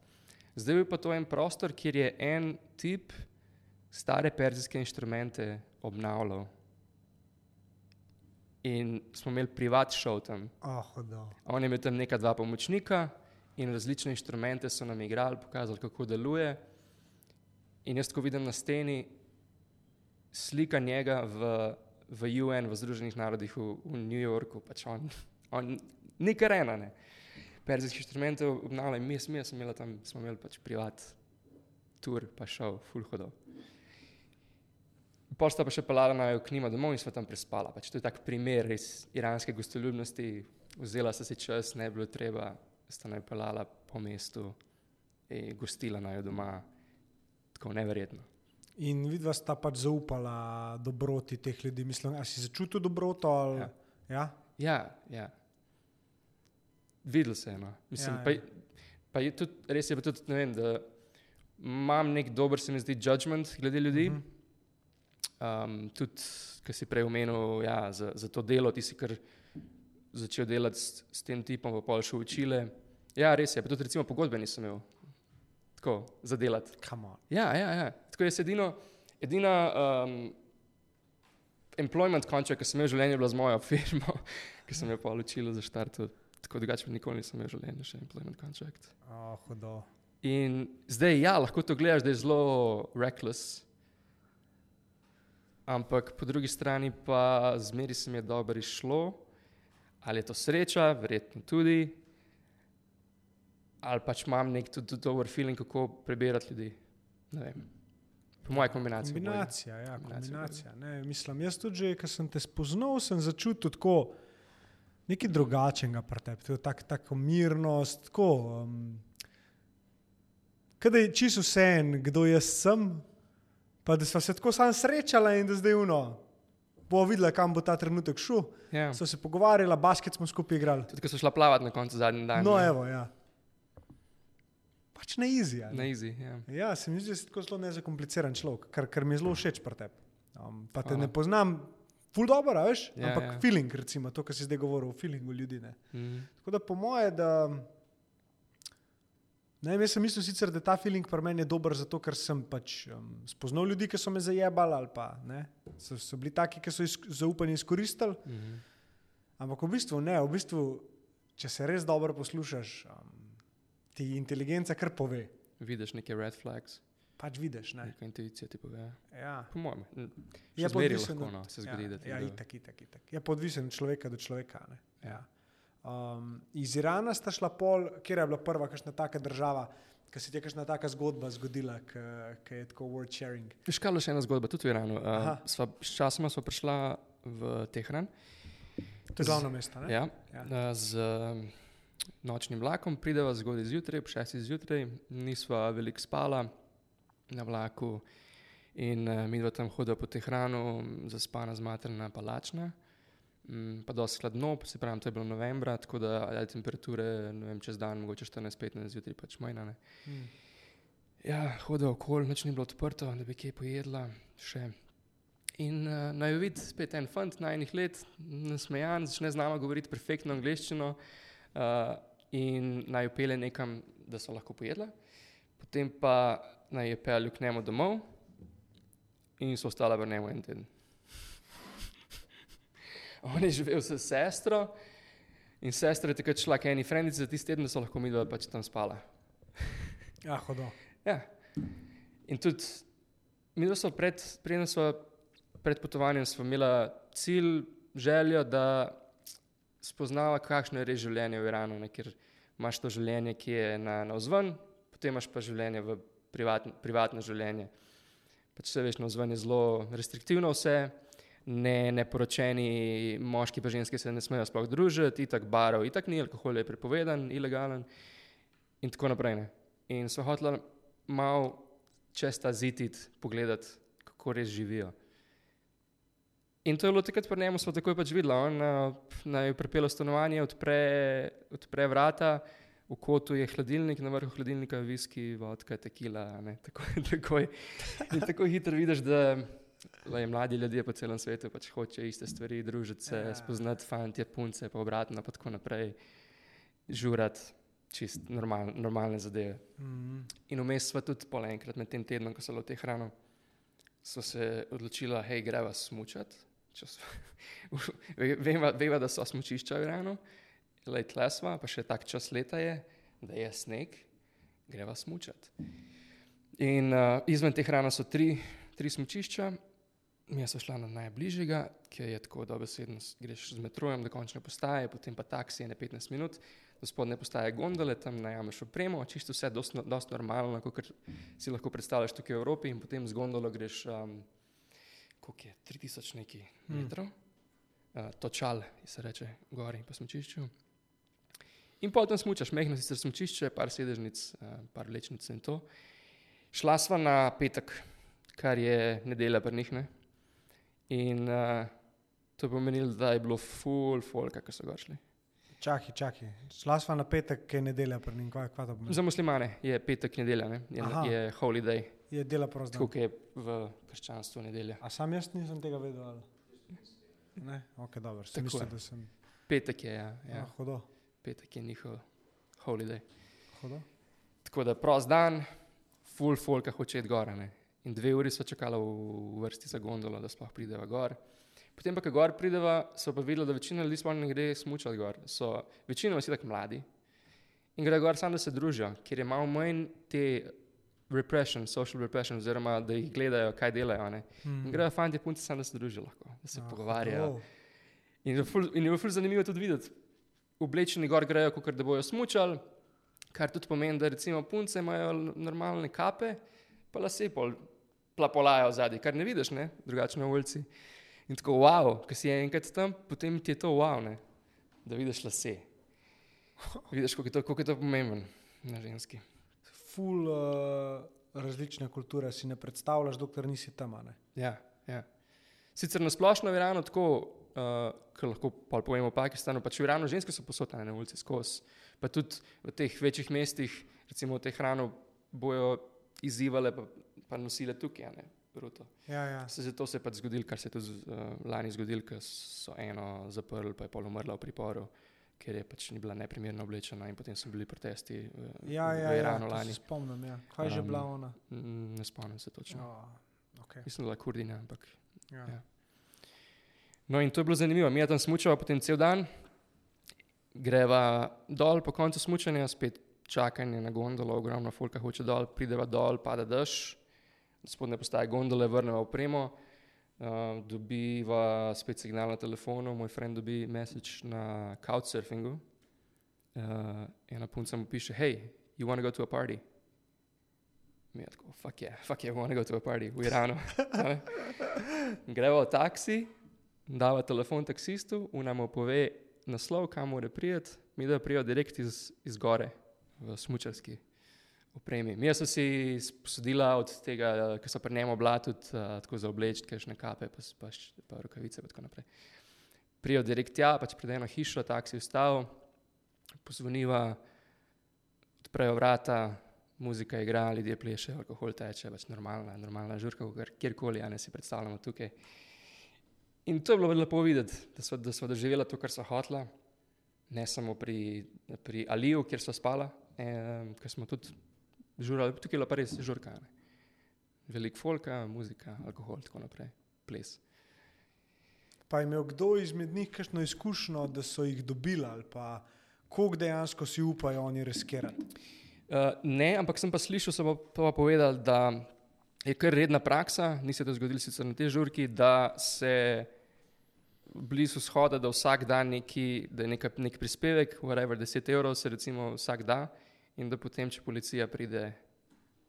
Zdaj je pa to en prostor, kjer je en tip stare perzijske inštrumente obnavljal. In smo imeli privat šov tam. Oh, hudo. On je imel tam neka dva pomočnika in različne inštrumente so nam igrali, pokazali, kako deluje. In jaz, ko vidim na steni slika njega v, v UN, v Združenih narodih v, v New Yorku, pač on, on ni kar ena. Ne. Perzijski inštrumente obnavlja in mi, mi smo imeli tam, smo imeli pač privat tur, pa šel, full hodo. Pol sta pa še pelala na k njima domov in sva tam prespala. Pač to je tak primer iz iranske gostoljubnosti. Vzela sta si čas, ne bilo treba, sta naj pelala po mestu in gostila naj jo doma. Tako neverjetno. In vidva sta pač zaupala dobroti teh ljudi. Mislim, a si začutil dobroto? Ali, Ja. ja? Ja, ja. Videl se je. No. Mislim, Ja, ja, pa, pa je tudi, res je pa tudi, ne vem, da imam nek dober, se mi zdi, judgment glede ljudi. Mhm. Um, tudi, ki si prej omenil, ja, za, za to delo, ti si kar začel delati s, s tem tipom, pa pol še učile. Ja, res je, pa tudi recimo pogodbe nisem imel. Tako, za delati. Come on. Ja, ja, ja. Tako je edino, edina um, employment contract, ki sem imel v življenju, je bila z mojo firmo, ki sem jo pa učila za štart. Tako drugače nikoli nisem imel v življenju še employment contract. Oh, hudo. In zdaj, ja, lahko to gledaš, da je zelo reckless. Ampak po drugi strani pa zmeri se mi je dobro išlo. Ali je to sreča, verjetno tudi. Ali pač imam nek tudi dober feeling, kako prebirati ljudi. Po mojem kombinaciji. Kombinacija, ja, Kombinacija kombinacija. Ne, mislim, jaz tudi, že, ko sem te spoznal, sem začutil tako nekaj drugačnega pri tebi, tako tak, tako mirnost. Tako, um, Kaj je čisto vse en, kdo jaz sem, pa da smo se tako sam srečala in da zdaj uno. Bo videla, kam bo ta trenutek šel. Ja. So se pogovarjala, basket smo skupaj igrali. Tudi, ko so šla plavati na koncu zadnji dan. No, ne. evo, ja. Pač na izi. Na easy. Ja. Ja, se mi zdi, da si tako zelo nezakompliciran človek, kar, kar mi je zelo všeč pri tebi. Um, pa te Hvala. ne poznam, ful dobro, veš, Ja, ja, ampak ja. ja. feeling, recimo, to, kar si zdaj govoril, o feelingu ljudi. Ne. Mm. Tako da po moje, da. Ne, jaz sem mislil sicer, da ta feeling pri meni je dober, zato ker sem pač um, spoznal ljudi, ki so me zajebali ali pa ne, so, so bili taki, ki so iz, zaupanje izkoristili. Mm. Ampak v bistvu ne, v bistvu, če se res dobro poslušaš, um, ti inteligenca kar pove. Vidiš neke red flags, Pač vidiš. Ne. neka intuicija ti pove. Ja. Po mojem, Je še zmeri odvisen lahko no, se zgodi, da ti Ja, kdo- itak, itak, itak. Je pa odvisen od človeka do človeka. Ne? Ja. Um, iz Irana sta šla pol, kjer je bila prva, kakšna taka država, ki se ti je kakšna taka zgodba zgodila, ki je tako world sharing. Kaj bila še ena zgodba, tudi v Iranu. Uh, sva, sčasoma smo prišla v Tehran. To je glavno mesto. ne? Ja, Ja. ja. Z um, nočnim vlakom prideva zgodaj zjutraj, ob 6. zjutraj, nisva veliko spala na vlaku in uh, mi dva tam hodila po Tehranu, zaspana, zmatrana, palačna. Mm, pa dosti hladno, se pravi, to je bilo novembra, tako da ja, temperature vem, čez dan, mogoče 14-15 zjutraj, pač majna. Mm. Ja, hodil okoli, nič ni bilo odprto, da bi kaj pojedla. Še. In uh, naj vidi spet en fant na enih let, nasmejan, začne z nama govoriti perfektno angliščino uh, in naj jo pele nekam, da so lahko pojedla. Potem pa naj je pel k njemu domov in so ostala v njemu en teden. On je živel s sestro in sestra je takrat šla k eni frendici za tisti teden, da so lahko mi dva pač tam spala. Ja, hodo. Ja. In tudi, mi dva smo pred, pred potovanjem, smo imeli cilj, željo, da spoznava, kakšno je res življenje v Iranu, ne, ker imaš to življenje, ki je na, na vzven, potem imaš pa življenje v privatn, privatno življenje. Pač vse veš, no, zven je zelo restriktivno vse, ne, neporočeni moški pa ženske se ne smejo sploh družiti, itak barov, itak ni, alkohol je prepovedan, ilegalen in tako naprej. Ne. In so hotela malo čez ta zitit pogledati, kako res živijo. In to je bilo takrat pri njemu, smo takoj pač videli. On uh, naj jo pripelje v stanovanje, odpre, odpre vrata, v kotu je hladilnik, na vrhu hladilnika je viski, vodka, tekila. ne, Tako, takoj, in tako hitro vidiš, da lej, mladi ljudje po celem svetu pač hočejo iste stvari, družiti se, Ja. spoznati fantje, punce, pa obratno, pa tako naprej, žurati, čist normal, normalne zadeve. Mm. In vmes smo tudi pol enkrat med tem tednom, ko so bili v te hrano, so se odločila, hej, greva smučati. So- Ve- Veva, veva, da so smučišča v Iranu, le tlesva, pa še tak čas leta je, da je sneg, greva smučati. In uh, izven te hrane so tri, tri smučišča, mi smo šla na najbližjega, ki je tako dobesedno, greš z metrojem do končne postaje, potem pa taksi, ne 15 minut, do spodne postaje gondole, tam najameš opremo, čisto vse, dost, dost normalno, kot si lahko predstavljaš tukaj v Evropi, in potem z gondolo greš, um, koliko je, 3000 neki Mm. metrov, uh, točal se reče, gori po smučišču. In potem smučaš, mehko sicer smučišče, par sedežnic, uh, par lečnic in to. Šla sva na petek, kar je nedelja pri njih. Ne? In uh, to je pomenilo, da je bilo full folka, ki so ga šli. Čakaj, čakaj. Šla sva na petek, ki je nedelja, kaj to pomeni? Za muslimane je petek nedelja, ne? je, Aha. je holy day, Je dela prost tako je v krščanstvu nedelja. A sam jaz nisem tega vedel? Ali? Ne, ok, dobro. Sem mislil, da sem. Petek je, ja, Ja. ja. Hudo, petek je njihov holy day. hudo. Tako da prost dan, full folka hoče iti gor. Ne? In dve uri so čakali v vrsti za gondolo, da sploh prideva gor. Potem pa, ko gor prideva, so pa videli, da večina ljudi sploh ne gre smučati gor. So večinoma si tako mladi in grejo gor samo, da se družijo, ker je malo manj te repression, social repression, oziroma da jih gledajo, kaj delajo. Ne? Mm. In grejo fanti punce samo, da se družijo lahko, da se Ah, pogovarjajo. hudo. In je je ful zanimivo tudi videti. Oblečeni gor grejo, kot da bojo smučali, kar tudi pomeni, da recimo punce imajo normalne kape, pa lase pol plapolajo zadaj, kar ne vidiš, ne? drugače na ulici. In tako, wow, ko si enkrat tam, potem ti je to wow, ne? da vidiš lase. Vidiš, kako je to, kako je to pomemben na ženski. Ful uh, različne kulture si ne predstavljaš, dokler nisi tam. Ja, ja. Sicer na splošno v Iranu tako, uh, kar lahko pol povemo v Pakistanu, pač v Iranu ženske so posotane na ulici skozi. Pa tudi v teh večjih mestih, recimo v teh hrano, bojo izzivale, pa, pa nosile tukaj, bruto. Ja, ja. Se zato se je pač zgodilo, kar se je tudi uh, lani zgodilo, ker so eno zaprli, pa je pol umrla v priporu, ker je pač ni bila neprimerno oblečena in potem so bili protesti v, Ja, v ja, ja, Iranu to lani. spomnim. Ja. Kaj je že Um, bila ona? Mm, Ne spomnim se točno. Oh, okay. Mislim, da je kurdina, ampak ja. ja. No, in to je bilo zanimivo. Mi tam smučava potem cel dan, greva dol po koncu smučanja, spet čakanje na gondolo, ogromno folka hoče dol, prideva dol, pada dež, spodne postaje gondole, vrneva opremo, uh, dobiva spet signal na telefonu, moj friend dobi message na couchsurfingu. Uh, ena punca mu piše, hej, you wanna go to a party? Mi je tako, fuck yeah, fuck yeah, I wanna go to a party v Iranu. Greva v taksi, dava telefon taksistu, unamo pove naslov, kam mora prijeti, mi da prijo direkt iz, iz gore v smučarski opremi. Mi smo si posodila od tega, ki so pri njemu bila tudi uh, tako za obleč, kakšne kape, pa, s- pa, š- pa rokavice in tako naprej. Prijo direkt tja, pač pred eno hišo, taksi vstal, pozvoniva, odprejo vrata, muzika igra, ljudje plešejo, alkohol teče, pač normalna, normalna žurka, kjerkoli, a ne si predstavljamo tukaj. In to je bilo lepo videti, da smo, da smo doživeli to, kar so hotla, ne samo pri, pri Aliju, kjer so spala, eh, ker smo tudi žurali, tukaj je bila pa res žurka. ne. Veliko folka, muzika, alkohol tako naprej, ples. Pa je imel kdo izmed njih kakšno izkušnjo, da so jih dobili ali pa koliko dejansko si upajo oni riskirati? Uh, ne, ampak sem pa slišal, so pa, pa povedali, da je kar redna praksa, ni se to zgodilo sicer na tej žurki, da se blizu shoda, da vsak dan neki, da je neka, nek prispevek, whatever, 10 evrov se recimo vsak da in da potem, če policija pride,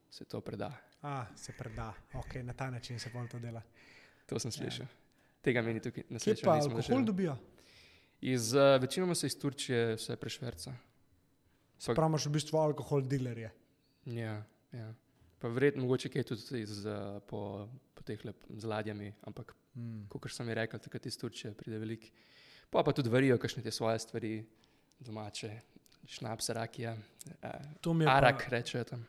se to preda. A, se preda, okay, na ta način se bolj to dela. To sem slišal. Tega meni tukaj Ja. Kje srečo pa alkohol doživeli. dobijo? Iz, uh, večinoma se iz Turčije vse prešverca. So, Prav imaš v bistvu alkohol dilerje. ja, ja. Pa verjetno mogoče kaj tudi iz, uh, po, po teh z ladjami, ampak Mm. kot sem ji rekel, takrat iz Turčije pride veliko. Pa pa tudi varijo kakšne te svoje stvari, domače, šnaps, rakija, uh, To mi je pa- arak rečejo tam.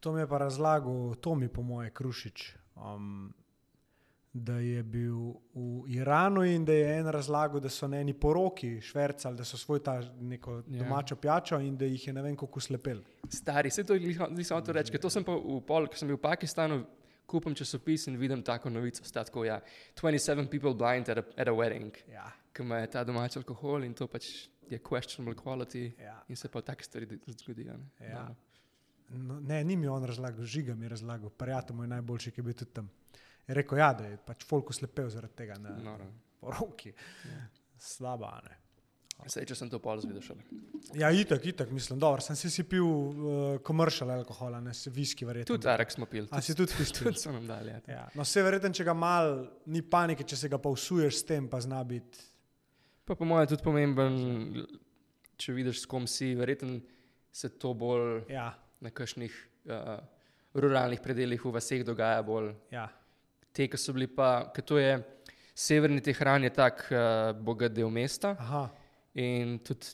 To mi je pa razlagal Tomi, po moje, Krušič. Um, da je bil v Iranu in da je en razlagal, da so na eni poroki švercali, da so svoj ta neko Ja. domačo pijačo in da jih je ne vem koliko slepel. Stari, se to nisem to reči, ker to sem pa v pol, ko sem bil v Pakistanu, kupim časopis in vidim tako novico, sta tako, ja, 27 people blind at a, at a wedding, Ja, ki ima ta domač alkohol in to pač je questionable quality ja. in se pa take stvari zgodijo. Ne, Ja. Dobro. No, ne, ni mi on razlagal, žiga mi je razlagal, prijatelj moj najboljši, ki je bil tudi tam. Je rekel, ja, da je pač folku slepel zaradi tega na Noro. poroki. Ja. Slaba, a ne. Sej, če sem to pol zvedel šele. Ja, itak, itak, mislim, dobro, sem si, si pil uh, komercial alkohola, ne se viski verjetno. Tudi arak smo pili, A si tudi tisti? tudi so nam dali. Ja. Ja. No, vse verjetno, če ga mal, ni panike, če se ga pa usuješ s tem, pa zna biti. Pa po mojem je tudi pomemben, če vidiš, s kom si, verjetno se to bolj Ja, na kakšnih uh, ruralnih predeljih v vaseh dogaja bolj. ja. Te, ki so bili pa, ker to je severni Tehran, je tak uh, bogat del mesta Aha, in tudi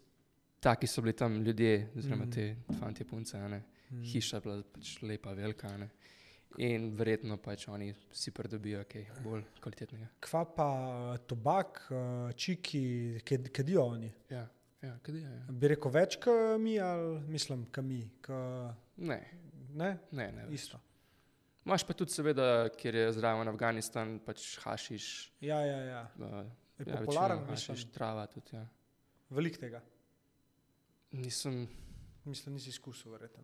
taki so bili tam ljudje, oziroma Mhm. te fantje punce, ne. Mm. hiša je bila pač lepa, velika. Ne. In verjetno pač oni si pridobijo kaj bolj kvalitetnega. kva pa uh, tobak, uh, čiki, kadijo oni. Ja, ja, kaj je? Ja. Bi rekel več, kot mi, ali mislim, kot mi, ka, Ne, ne, ne, ne. več. isto. Imaš pa tudi, seveda, ker je zraven Afganistan, pač hašiš. Ja, ja, ja. Uh, Je ja, popularen, večinoma hašiš, mislim, trava tudi. Ja. velik tega. Nisem, Mislim, nisi izkusil, verjetno.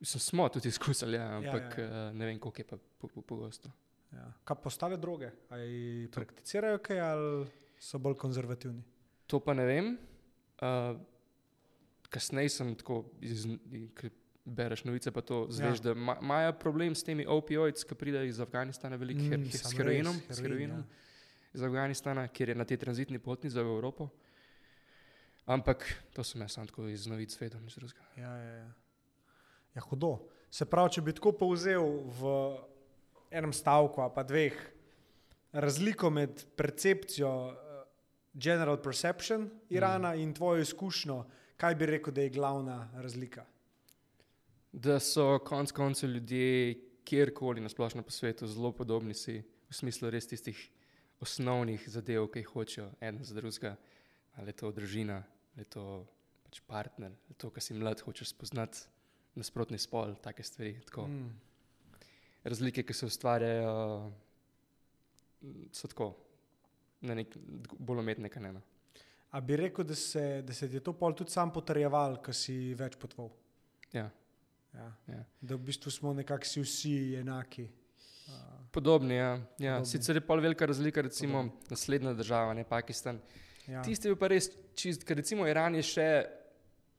Mislim, smo tudi izkusili, ja, ampak ja, ja, ja. Uh, ne vem, koliko je pa po- po- pogosto. Ja. Kaj pa ostale droge? Ali prakticirajo kaj ali so bolj konzervativni? To pa ne vem. Uh, kasneje sem tako, iz, ki bereš novice, pa to zveš, Ja. da ima- imajo problem s temi opioidi, ki pridejo iz Afganistana, veliko Mm, mm, samo s heroinom, res, s heroin, heroinom ja. iz Afganistana, kjer je na tej tranzitni poti za Evropo. Ampak to sem jaz sam tako iz novic vedel, nič drugega. Ja, ja, ja. Ja, hudo. Se pravi, če bi tako povzel v enem stavku, pa dveh, razliko med percepcijo, eh, general perception Irana mm. in tvojo izkušnjo, kaj bi rekel, da je glavna razlika? Da so konec koncev ljudje kjerkoli na splošno po svetu zelo podobni si, v smislu res tistih osnovnih zadev, ki jih hočejo en za drugega. Ali je to družina, ali je to pač partner, ali je to, kar si mlad, hočeš spoznati nasprotni spol, take stvari. Tako. Mm. Razlike, ki se ustvarjajo, so tako, na nek bolj umetne kanene. A bi rekel, da se, da se je to pol tudi sam potrjeval, ko si več potoval? Ja. Ja. Ja. Da v bistvu smo nekako si vsi enaki. Uh, Podobni, ja. ja. Podobni. Sicer je pol velika razlika, recimo naslednja država, ne Pakistan. ja. Tisti je pa res čist, ker recimo Iran je še,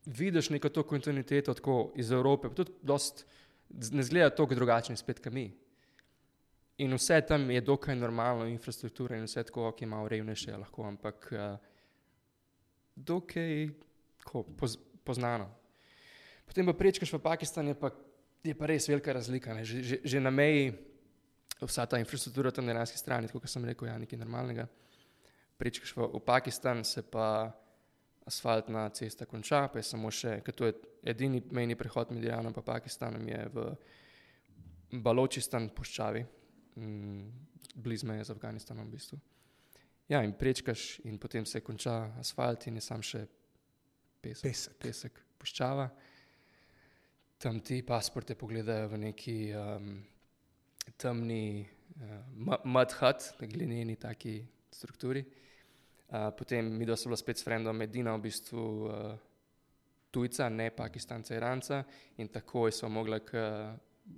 vidiš neko to kontinuiteto tako iz Evrope, pa tudi dost, ne zgleda tako drugačni spet, kot mi. In vse tam je dokaj normalno, infrastruktura in vse tako, ki ima revnejše, lahko, ampak uh, dokaj tako, poz, poznano. Potem pa prečkaš v Pakistan, je pa, je pa res velika razlika. Že, že, že na meji, vsa ta infrastruktura tam na iranski strani, kot sem rekel, je ja, nekaj normalnega prečkaš v, v Pakistan, se pa asfaltna cesta konča, pa je samo še, ker to je edini mejni prehod med Iranom in Pakistanom, je v Baločistan puščavi, mm, blizu meje z Afganistanom v bistvu. Ja, in prečkaš, in potem se konča asfalt, in je sam še pesek, Pesek. pesek puščava. Tam ti pasporte pogledajo v neki um, temni uh, mud hut, glineni taki strukturi. Uh, potem mi dva so bila spet s frendom edina v bistvu uh, tujca, ne pakistanca, iranca. In takoj so mogla k,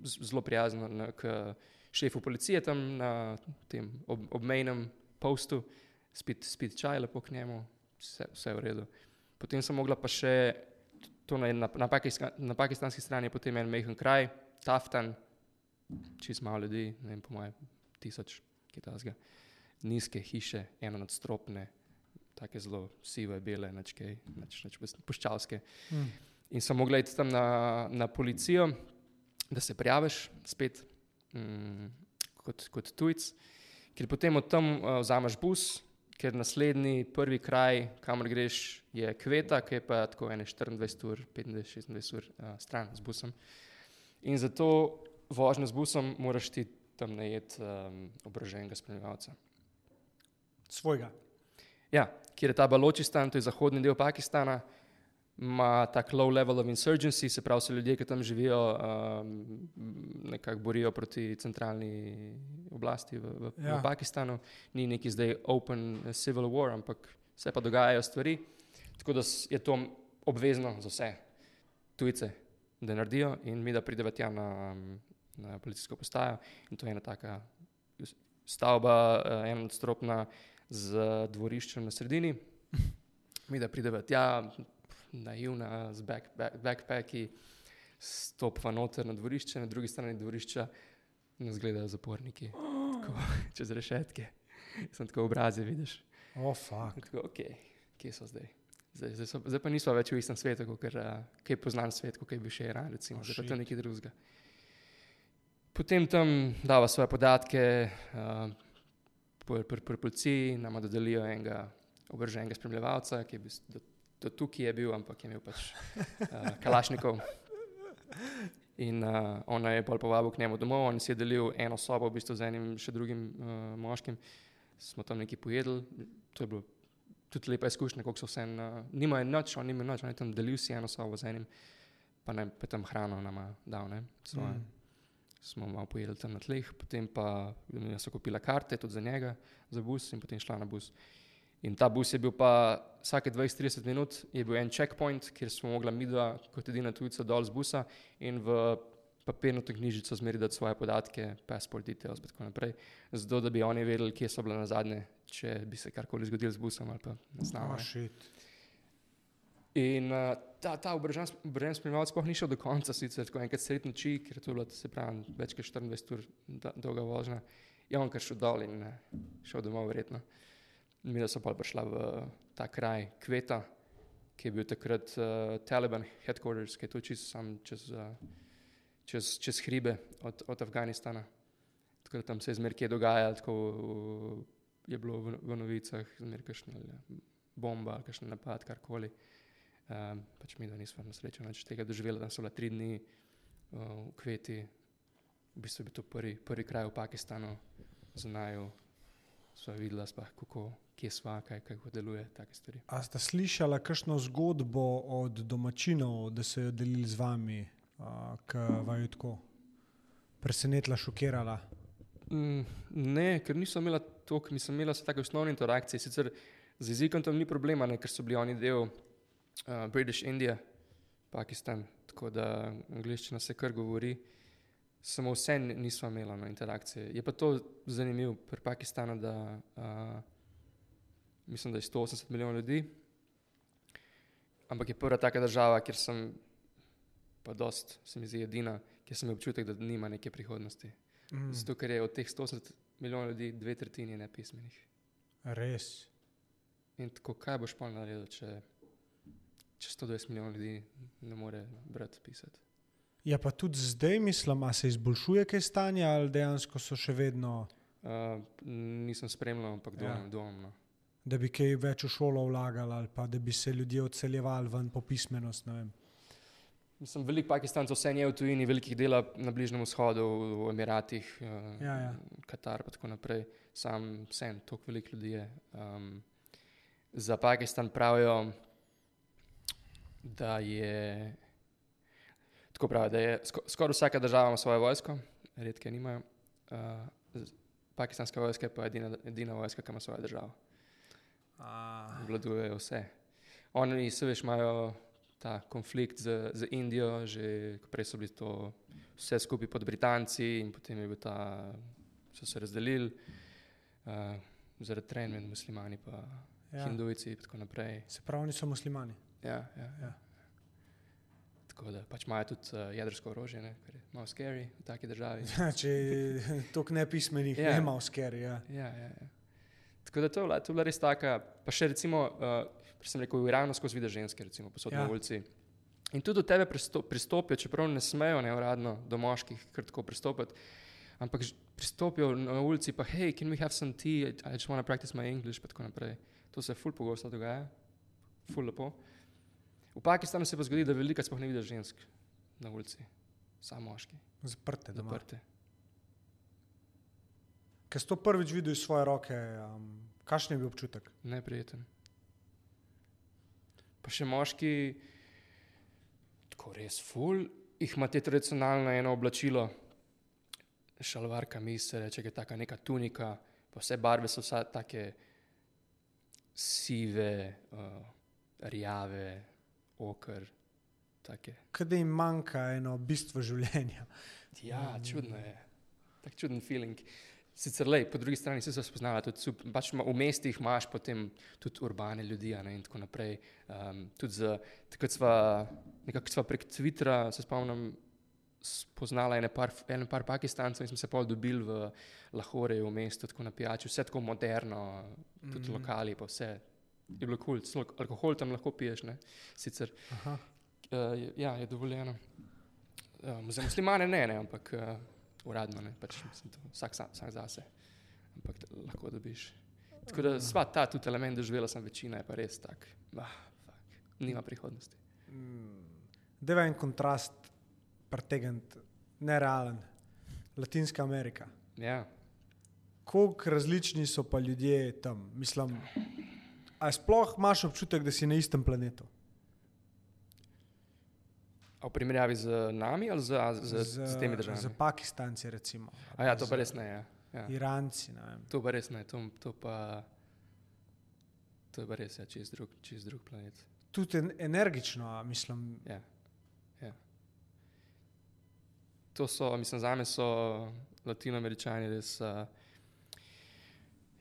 zelo prijazno na, k šefu policije tam na tem ob, obmejnem postu, spit, spit čaj lepo k njemu, vse, vse v redu. Potem sem mogla pa še to na, na, na, pakiska, na pakistanski strani je potem en mehen kraj, Taftan, čist malo ljudi, ne vem, po mojem, tisoč kitajskega, nizke hiše, eno nadstropne, take zelo sive, bele, načke, nač, nač, puščavske. Mm. In sem mogla iti tam na, na policijo, da se prijaviš spet mm, kot, kot tujc, ker potem od tam uh, vzameš bus, ker naslednji prvi kraj, kamor greš, je Kveta, ki je pa tako 24 ur, 25-26 ur uh, stran z busom. In zato vožnjo z busom moraš ti tam najeti um, obraženega spremljevalca. Svojega. Ja, kjer je ta Baločistan, to je zahodni del Pakistana, ima tak low level of insurgency, se pravi, so ljudje, ki tam živijo, um, nekako borijo proti centralni oblasti v, v, ja. V Pakistanu. Ni neki zdaj open eh, civil war, ampak se pa dogajajo stvari. Tako da je to obvezno za vse tujce, da naredijo in mi, da pridemo tja na, na policijsko postajo. In to je ena taka stavba, uh, enodstropna z dvoriščem na sredini. Mi, da pridemo tja, naivna, z back, back, backpacki, stopva noter na dvorišče, na drugi strani dvorišča nas gledajo zaporniki, tako, čez rešetke. Sem tako obraze, vidiš. Oh. Tako, ok, kje so zdaj? Zdaj, zdaj, so, zdaj pa nismo več v istem svetu, kot je poznan svet, kot je bil še Iran, recimo, Oh, zdaj pa to nekaj drugega. Potem tam dava svoje podatke, uh, pri pr, pr policiji nam dodelijo enega obrženega spremljevalca, ki je bil, do, do tukaj je bil, ampak je imel pač uh, kalašnikov. In uh, ona je pol povabil k njemu domov, on si je delil eno sobo v bistvu z enim še drugim uh, moškim. Smo tam nekaj pojedli, to je bilo tudi lepa izkušnja, kako so vse, uh, nimajo noč, on nima noč, on je tam delil si eno sobo z enim, pa ne, pa tam hrano nama dal, ne, svoje. Mm. Smo malo pojedli tam na tleh, potem pa jaz sem kupila karte tudi za njega, za bus in potem šla na bus. In ta bus je bil pa vsake 20-30 minut, je bil en checkpoint, kjer smo mogla mi dva kot edina tujca dol z busa in v papirnato knjižico zmeri dati svoje podatke, passport details in tako naprej, zato da bi oni vedeli, kje so bile na zadnje, če bi se karkoli zgodilo z busom ali pa ne znamo. Oh. In uh, ta, ta obrežen spremljevalec sploh ni šel do konca, sicer tako enkrat sred noči, ker je to bilo, se pravi, več kot 24 ur da- dolga vožnja. Je on kar šel dol in uh, šel domov, verjetno. Mi da so pa prišla v ta kraj Kveta, ki je bil takrat uh, Taliban headquarters, ki je tu čez, sam čez, uh, čez, čez hribe od, od Afganistana. Tako da tam se je zmer kje dogajalo, tako uh, je bilo v, v novicah, zmer kakšna bomba, kakšen napad, karkoli. Um, pač mi, da nismo na srečo več tega doživeli, da so bila tri dni uh, v Kveti, v bistvu je bil to prvi, prvi kraj v Pakistanu, za naju, sva videla, spah, kako, kje sva, kaj, kako deluje, take stvari. A ste slišali kakšno zgodbo od domačinov, da so jo delili z vami, uh, ki vaju tako presenetila, šokirala? Mm, ne, ker nisem imela toliko, nisem imela take osnovne interakcije. Sicer z jezikom tam ni problema, ne, ker so bili oni del uh, British India, Pakistan, tako da angliščina se kar govori. Samo vse nismo imeli no, interakcije. Je pa to zanimivo pri Pakistanu, da uh, mislim, da je 180 milijonov ljudi, ampak je prva taka država, kjer sem, pa dost, se mi zdi edina, kjer sem imel občutek, da nima neke prihodnosti. Mm, Zato, ker je od teh 180 milijonov ljudi dve tretjini nepismenih. res. In tako, kaj boš pa naredil, če, če 120 milijonov ljudi ne more brati, pisati? Ja, pa tudi zdaj mislim, da se izboljšuje kaj stanje ali dejansko so še vedno, Uh, nisem spremljal, ampak Ja. dvomim, dvomim. No. da bi kaj več v šolo vlagali ali pa da bi se ljudje odseljevali ven po pismenost. Mislim, veliko Pakistancev vse je v tujini, velikih dela na Bližnjem vzhodu, v Emiratih, uh, Ja, ja. Katar in tako naprej. Sam sem, toliko ljudi je. Um, za Pakistan pravijo, da je. Tako pravijo, da je sko, skoraj vsaka država ima svojo vojsko, redke nimajo. Uh, pakistanska vojska je pa edina, edina vojska, ki ima svojo državo. Obvladujejo vse. Oni, se veš, imajo ta konflikt z, z Indijo, že prej so bili to vse skupaj pod Britanci in potem je bil ta, so se razdelili uh, zaradi trenj med muslimani in Ja. hindujci in tako naprej. Se pravi, oni so muslimani. Ja, ja, ja. Tako da pač imajo tudi uh, jedrsko orožje, ne, kar je malo scary v taki državi. Če je toliko nepismenih, Ja. ne malo sker. Ja. Ja, ja, ja. Tako da to je bila, to je bila res taka, pa še recimo, uh, prej sem rekel, v Iranu skozi vide ženske, recimo posod ja. Ja. na ulici. In tudi do tebe pristo, pristopijo, čeprav ne smejo neuradno do moških kar tako pristopiti, ampak pristopijo na ulici pa hej, can we have some tea, I just want to practice my English, pa tako naprej. To se ful pogosto dogaja, ful lepo. V Pakistanu se pa zgodi, da veliko sploh ne vidiš žensk na ulici, samo moški, Zaprte doma. zaprte. Ker si to prvič videl iz svoje roke, um, kakšen je bil občutek? Neprijeten. Pa še moški, tako res ful, jih ima te tradicionalno eno oblačilo, šalvar, kamis, se reče, je taka neka tunika, pa vse barve so vsa take sive, uh, rjave, okr. Kaj da jim manjka eno bistvo življenja. Ja, čudno je. Tak čuden feeling. Sicer lej, po drugi strani se spoznava tudi, sup- pač v mestih imaš potem tudi urbane ljudi ne, in tako naprej. Um, tudi za, takrat sva, nekako sva prek Twittera, se spomnim, spoznala ene par, ene par Pakistancev in smo se pol dobili v Lahoreju, v mestu, tako na pijači, vse tako moderno, tudi mm. lokali, pa vse. Je bilo kul, cool. alkohol tam lahko piješ, ne, sicer. Aha. Uh, ja, je dovoljeno. Um, za muslimane ne, ne ampak uh, uradno ne, pač mislim, to, vsak, sa- vsak zase. Ampak lahko dobiš. Tako da sva ta tudi element doživela sem večina, je pa res tak. Ah, fuck, nima prihodnosti. Deva en kontrast pretegniti, nerealen. Latinska Amerika. Ja, Koliko različni so pa ljudje tam? Mislim, a sploh imaš občutek, da si na istem planetu? a v primerjavi z nami ali z, z, z, z temi državami? Z Pakistanci, recimo. A ja, to pa res ne. Ja. Ja. Iranci, ne vem. To pa res ne, to, to pa. To je pa res, ja, čez drug, čez drug planet. Tudi en, energično, mislim. Ja. Ja. To so, mislim, za me so latinoameričani res. Uh,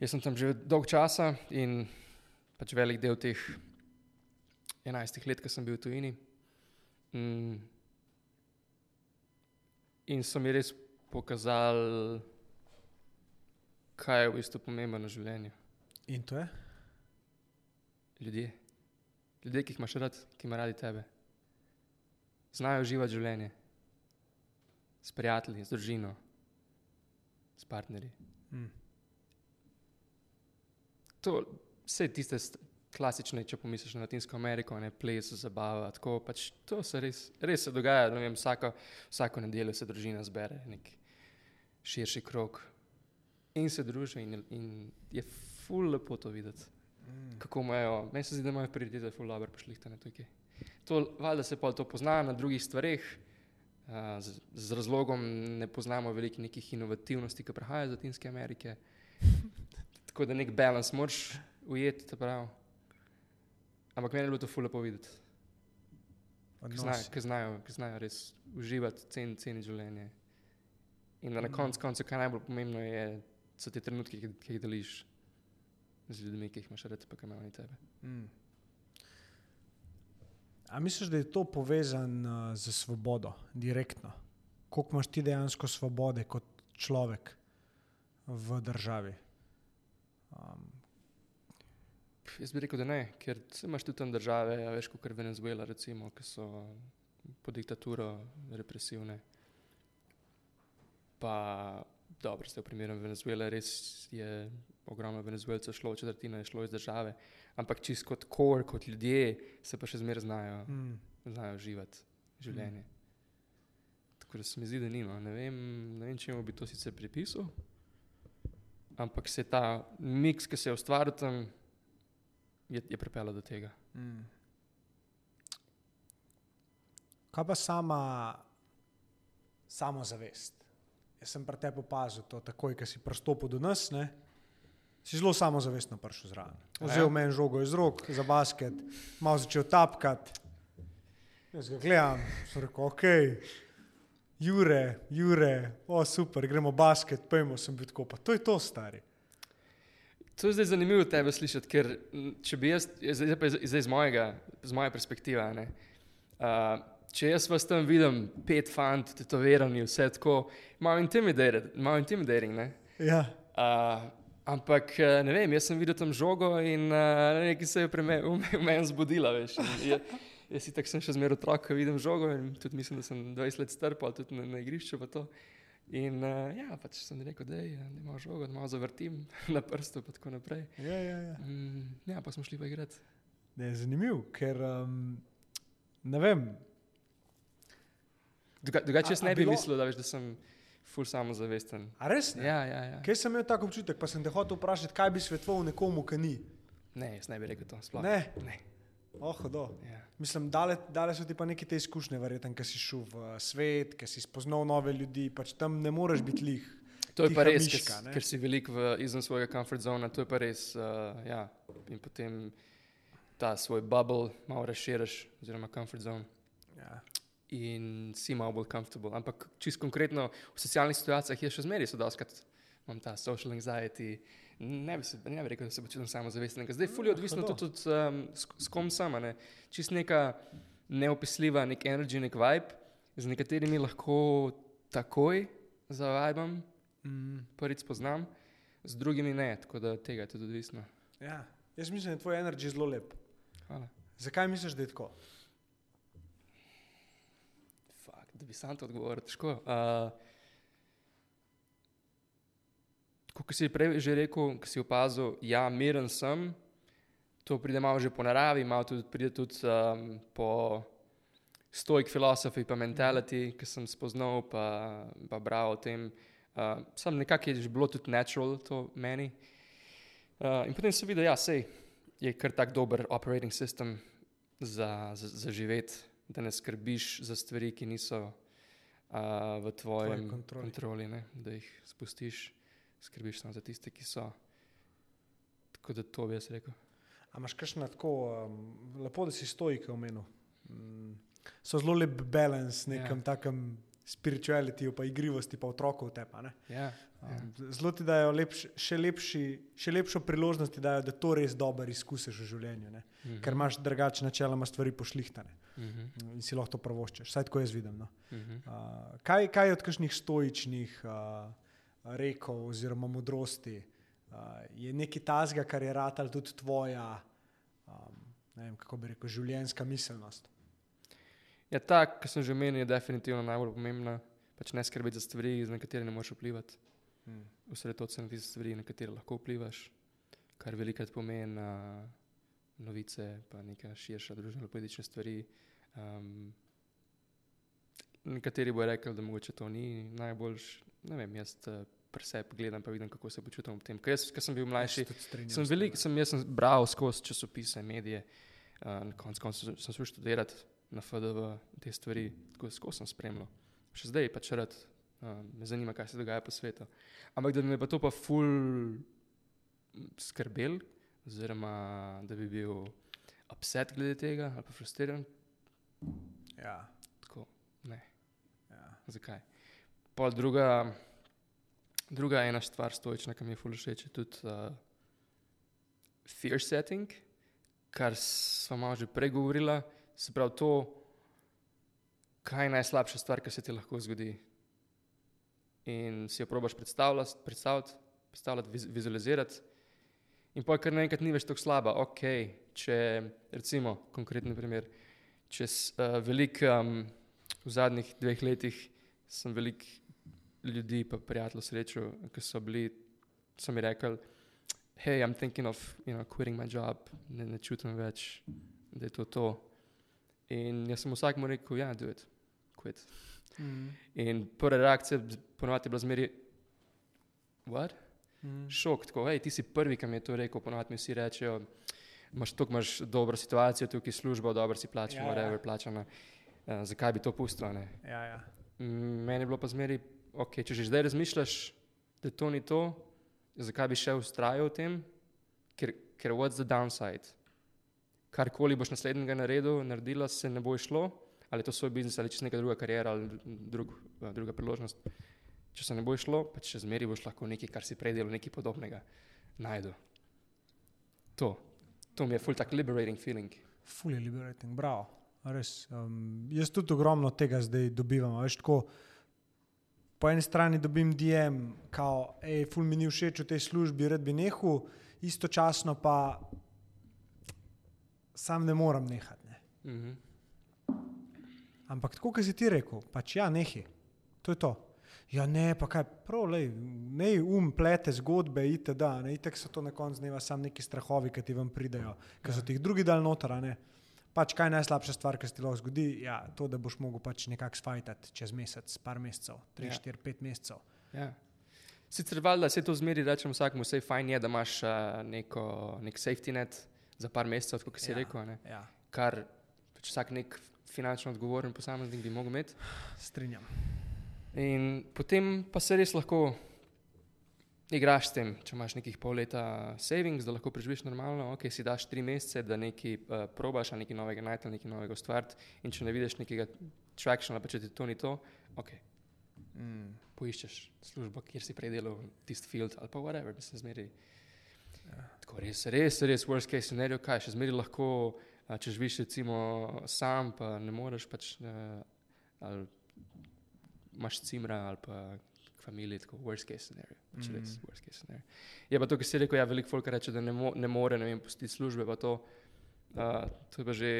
jaz sem tam že dolg časa in pač velik del teh 11 let, ki sem bil v tujini. Mm. In so mi res pokazali, kaj je v bistvu pomembno v življenju. In to je? Ljudje. Ljudje, ki jih imaš rad, ki imajo radi tebe. Znajo uživati življenje. S prijatelji, z družino, s partnerji. Mm. To vse tiste st- klasične, če pomisliš na Latinsko Ameriko, ne ples, zabava. Tako, pač, to se res, res se dogaja. ne Vem, vsako, vsako nedeljo se družina zbere, nek širši krok in se druži. In, in je ful lepo to videti. Mm. kako imajo, meni se zdi, da imajo prioritete ful dobro pošlihtane tukaj. To, valjda se pa to pozna na drugih stvareh, uh, z, z razlogom ne poznamo veliko nekih inovativnosti, ki prihajajo iz Latinske Amerike. Tako da nek balans moraš ujeti, ta prav. Ampak meni je bilo to ful lepo videti, ki znajo, ki znajo, ki znajo res uživati, cen, ceniti življenje. In na koncu, koncu, kar najbolj pomembno je, so ti trenutki, ki, ki jih deliš z ljudmi, ki jih imaš rad, pa ki imajo oni tebe. Mm. A misliš, da je to povezano uh, z svobodo, direktno? Koliko imaš ti dejansko svobode kot človek v državi? Um, Pf, Jaz bi rekel, da ne, ker imaš tudi tam države, a veš, kot je Venezuela, recimo, ki so pod diktaturo represivne. Pa dobro, zdaj v primeru Venezuele res je ogromno Venezuelcev šlo, četrtina je šlo iz države, ampak čisto kot kor, kot ljudje, se pa še zmeraj znajo, mm. znajo živeti življenje. Tako da se mi zdi, da nima. Ne vem, ne vem čemu bi to sicer pripisal, ampak se ta miks, ki se je ustvaril tam, je, je pripeljal do tega. Mm. Kaj pa sama samozavest? Jaz sem pri tebi opazil to, takoj, ko si pristopil do nas, ne? si zelo samozavestno prišel zraven. A Vzel ja? meni žogo iz rok za basket, malo začel tapkati. Jaz ga gledam, sem rekel, ok, Jure, Jure, o super, gremo basket, pojmo, sem bil tako, pa to je to, stari. To je zdaj zanimivo tebe slišati, ker če bi jaz, zdaj pa iz- mojega, z moje perspektive, ne, uh, če jaz vas tam vidim, pet fant, tetovirani, vse tako, malo intimidating? Ja. Uh, ampak eh, ne vem, jaz sem videl tam žogo in uh, nekaj se je v me- meni zbudila. Veš, in jaz si tako sem še zmeraj otrok, ko vidim žogo in tudi mislim, da sem 20 let star, pa tudi na, na igrišču. to. In uh, ja, pač sem rekel, da je malo žogo, da malo zavrtim na prstu in tako naprej. Ja, ja, ja. Mm, ja, pa smo šli pa igrati. Je zanimiv, ker um, ne vem. Druga, drugače, jaz A- a ne bi bilo- mislil, da, veš, da sem ful samozavesten. A res ne? Ja, ja, ja. Kaj sem imel tako občutek, pa sem te hotel vprašati, kaj bi svetoval nekomu, ki ni. Ne, jaz ne bi rekel to. Sploh. Ne, ne. Oh, hudo. Ja. Mislim, dale, dale so ti pa neke te izkušnje, verjetno, ker si šel v svet, ker si spoznal nove ljudi, pač tam ne moreš biti lih. To je pa res, miška, ker, ker si velik v, izven svojega comfort zona, to je pa res. Uh, ja. In potem ta svoj bubble malo razširiš, oziroma comfort zone. Ja. In si malo bolj comfortable. Ampak čist konkretno v socialnih situacijah je še zmeraj, so doskrat imam ta social anxiety. Ne bi, se, ne bi rekel, da se počutim samozavesten. Zdaj, fully odvisno hudo. tudi od um, s, s kom sama. Ne. Čist neka neopisljiva, nek energy, nek vibe, z nekaterimi lahko takoj zavajam, Mm, prvič spoznam, z drugimi ne, tako da tega je tudi odvisno. ja. Jaz mislim, da je tvoj energy zelo lep. Hvala. Zakaj misliš, da je tako? Fak, da bi sam to odgovoril, težko. Uh, Kot si prej že rekel, ki si opazil, ja, miren sem, to pride malo že po naravi, malo tudi, pride tudi um, po stoik filozofiji, pa mentality, ki sem spoznal, pa, pa bral o tem. Uh, sam nekako je že bilo tudi natural to meni. Uh, in potem sem videl, da ja, sej, je kar tak dober operating system za, za, za živeti, da ne skrbiš za stvari, ki niso uh, v tvojem kontroli. kontroli, ne? da jih spustiš, skrbiš samo za tiste, ki so. Tako da to bi jaz rekel. A imaš kakšno tako, um, lepo, da si stojke omenil. Mm, so zelo lep balans, nekem Ja. ja. takem spiritualitiju, pa igrivosti, pa otrokov tepa. Ne? Ja, ja. Um, zelo ti dajo lepš, še, lepši, še lepšo priložnost, dajo, da to res dobro izkusiš v življenju. Ne? Mhm. Ker imaš drugače načeloma stvari pošlihtane Mhm. in si lahko to pravoščeš. Vsaj tako jaz vidim. No? Mhm. Uh, kaj, kaj od kakšnih stoičnih uh, rekov oziroma modrosti uh, je nekaj tazga, kar je ratal tudi tvoja, ne vem, kako bi rekel, življenjska miselnost? Ja, ta, ki sem že omenil, je definitivno najbolj pomembna. Pač ne skrbeti za stvari, na katere ne moreš vplivati. Hmm. Osredotočiti se na tiste stvari, na katere lahko vplivaš, kar velikrat pomeni na novice, pa neka širša družbeno-politične stvari. Um, nekateri bodo rekli, da mogoče to ni najboljš. Ne vem, jaz uh, preseb gledam, pa vidim, kako se počutim v tem. Ker jaz, ko sem bil mlajši, sem velik, sem, jaz sem bral skozi časopise, medije, uh, na koncu koncev sem- sem šel študirati na FDV te stvari, tako skozi sem spremljal. Še zdaj pač rad, uh, me zanima, kaj se dogaja po svetu. Ampak da me pa to pa ful skrbel, oziroma da bi bil upset glede tega ali pa frustriran, ja. Zakaj? Pol druga, druga ena stvar, stoična, ki mi je fully všeč, je tudi uh, fear setting, kar smo malo že prej govorila. Se pravi, to, kaj je najslabša stvar, ki se ti lahko zgodi. In si jo probaš predstavljati, predstavljati, predstavljati viz, vizualizirati. In pa kar naenkrat ni več tako slaba. Ok, če recimo, konkretni primer, če uh, veliko um, v zadnjih dveh letih sem veliko ljudi, pa prijateljev srečal, ki so bili, so mi rekli, hej, I'm thinking of you know, quitting my job, ne, ne čutim več, da je to to. In jaz sem vsakmu rekel, ja, do it, quit. Mm. In prva reakcija ponovadi je bila zmeri, what? Mm. Šok, tako, hej, ti si prvi, ki mi je to rekel, ponovadi mi vsi rečejo, imaš tukaj imaš dobro situacijo, tukaj je služba, dobro si plačan, Ja, ja, ja. whatever, plačana. Uh, zakaj bi to pustil? a ne? Ja, ja. Meni je bilo pa zmeri, okay, če že zdaj razmišljaš, da to ni to, zakaj bi še ustrajal v tem, ker, ker what's the downside? Karkoli boš naslednjega naredil, naredila, se ne bo šlo, ali je to svoj biznis, ali čez neka druga karijera, ali drug, eh, druga priložnost. Če se ne bo šlo, pa še zmeri boš lahko nekaj, kar si prej delal, nekaj podobnega najdu. To, to mi je full tak liberating feeling. Fully liberating, bravo. Res. Um, jaz tudi ogromno tega zdaj dobivam. Veš, tako, po eni strani dobim DM, kao, hej, ful mi ni všeč v tej službi, rad bi nehal, istočasno pa sam ne morem nehati. Ne. Mhm. Ampak tako, kot si ti rekel, pač ja, nehi. To je to. Ja, ne, pa kaj, prav, lej, ne um plete zgodbe, itd. Ne, itek so to na koncu dneva samo neki strahovi, ki ti vam pridejo, ki so ti jih drugi dal noter, ne. Pač kaj je najslabša stvar, ki se ti lahko zgodi? Ja, to, da boš mogel pač nekako sfajtati čez mesec, par mesecev, tri, Ja. štiri, pet mesecev. Ja. Sicer valjda se to zmeri, rečem vsakmu, vse fajn je, da imaš uh, neko, nek safety net za par mesecev, kot si Ja. rekel, ne? Ja, kar pač vsak nek finančno odgovoren posameznik bi mogel imeti. strinjam. In potem pa se res lahko igraš s tem, če imaš nekih pol leta savings, da lahko preživiš normalno, ok, si daš tri mesece, da nekaj uh, probaš, nekaj novega ali nekaj novega ustvariti. In če ne vidiš nekega tractiona, pa če ti to ni to, ok, Mm. poiščeš službo, kjer si prej delal tisti field ali pa whatever, mislim, zmeri. Ja. Tako res, res, res, worst case scenario, kaj še zmeri lahko, a, če živiš recimo sam, pa ne moreš pač, uh, ali imaš cimra ali pa familije, tako worst case scenario, pač mm. res, worst case scenario. Je pa to, kar si rekel, ja, veliko folk reče, da ne, mo ne more, ne vem, pustiti službe, pa to, uh, to je pa že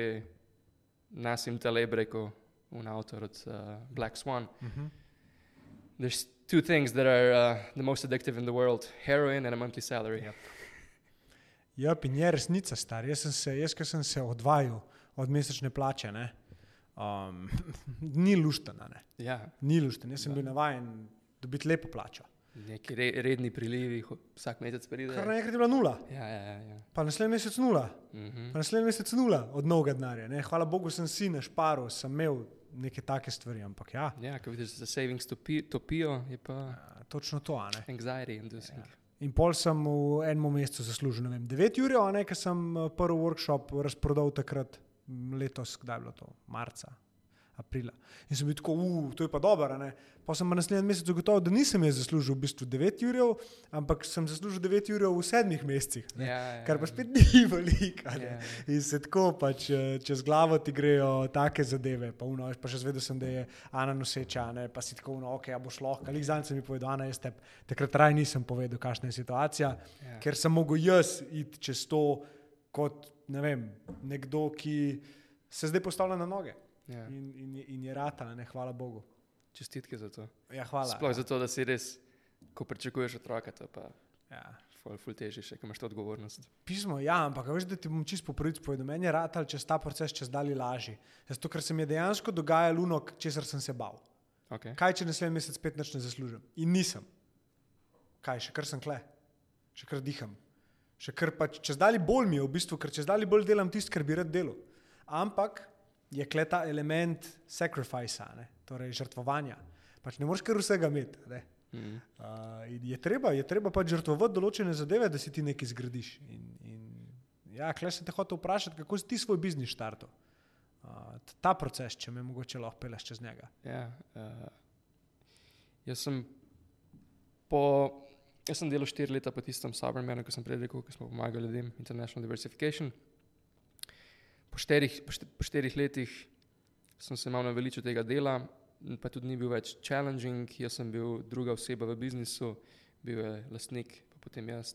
Nasim Taleb rekel, un avtor od uh, Black Swan. Mm -hmm. There's two things that are uh, the most addictive in the world heroin and a monthly salary. Yep. Ja, in je resnica, star. Jaz, se, jaz, ki sem se odvajal od mesečne plače, ne, um, ni luštena. Ne. Ja, Ni lušten. Jaz sem Da. bil navaden dobiti lepo plačo. neki re redni prilivi, vsak mesec pride. Kar naenkrat je bila nula, Ja, ja, ja. ja. pa naslednji mesec nula, Mhm. pa naslednji mesec nula od novega denarja. Ne. Hvala Bogu, sem si našparil, sem imel neke take stvari, ampak ja, Ja, ko vidiš, da se savings topi, topijo, je pa točno to. a ne. anxiety inducing. Ja. In pol sem v enem mesecu zaslužil, ne vem, 9 ur, a ne, ker sem eh, prvi workshop razprodal takrat letos, kdaj je bilo to, marca, aprila. In sem bil tako, uf, to je pa dobro. Pa sem pa naslednji mesec ugotovil, da nisem jaz zaslužil v bistvu 9 ur, ampak sem zaslužil 9 ur v sedmih mesecih. ne. Ja, ja, Kar pa ja. spet ni veliko. Ja, ja. In se tako pač eh, čez glavo ti grejo take zadeve. Pa, uno, pa še zvedel sem, da je Ana noseča, ne, pa si tako, no, ok, a boš lahko. Ali zdaj sem mi povedal, Ana, jaz te takrat raj nisem povedal, kakšna je situacija, Ja. ker sem mogel jaz iti čez to kot ne vem, nekdo, ki se zdaj postavlja na noge Ja. in, in, je- in je rata, ne, hvala Bogu. Čestitke za to. Ja, hvala. Sploh zato, da si res, ko pričakuješ otroka, to pa Ja. ful, ful težje, še imaš to odgovornost. Pismo, ja, ampak veš, da ti bom čisto po pravici povedal, meni je ratal čez ta proces čez dalje lažji. Zato, ker se mi je dejansko dogajalo luno, česar sem se bal. Okay. Kaj, če naslednji mesec spet nič ne zaslužim? In nisem. Kaj, še kar sem kle, še kar diham. Še kar pač čez dalje bolj mi je v bistvu, ker čez dalje bolj delam tisto, kar bi rad delal. Ampak je kle ta element sacrifice, torej žrtvovanja. Pač ne moreš kar vsega imeti. Ne? Mm. Uh, je treba, je treba pač žrtvovati določene zadeve, da si ti nekaj zgradiš. In, in ja, klej sem te hotel vprašati, kako si ti svoj biznis štartal. Uh, ta proces, če me mogoče lahko peleš čez njega. Ja, uh, jaz sem po. Jaz sem delal štiri leta po tistem Cybermanu, ki sem prej rekel, ki smo pomagali ljudem, International Diversification. Po štirih, po šti- po štirih letih sem se malo naveličal tega dela, pa tudi ni bil več challenging. Jaz sem bil druga oseba v biznisu, bil je lastnik, pa potem jaz.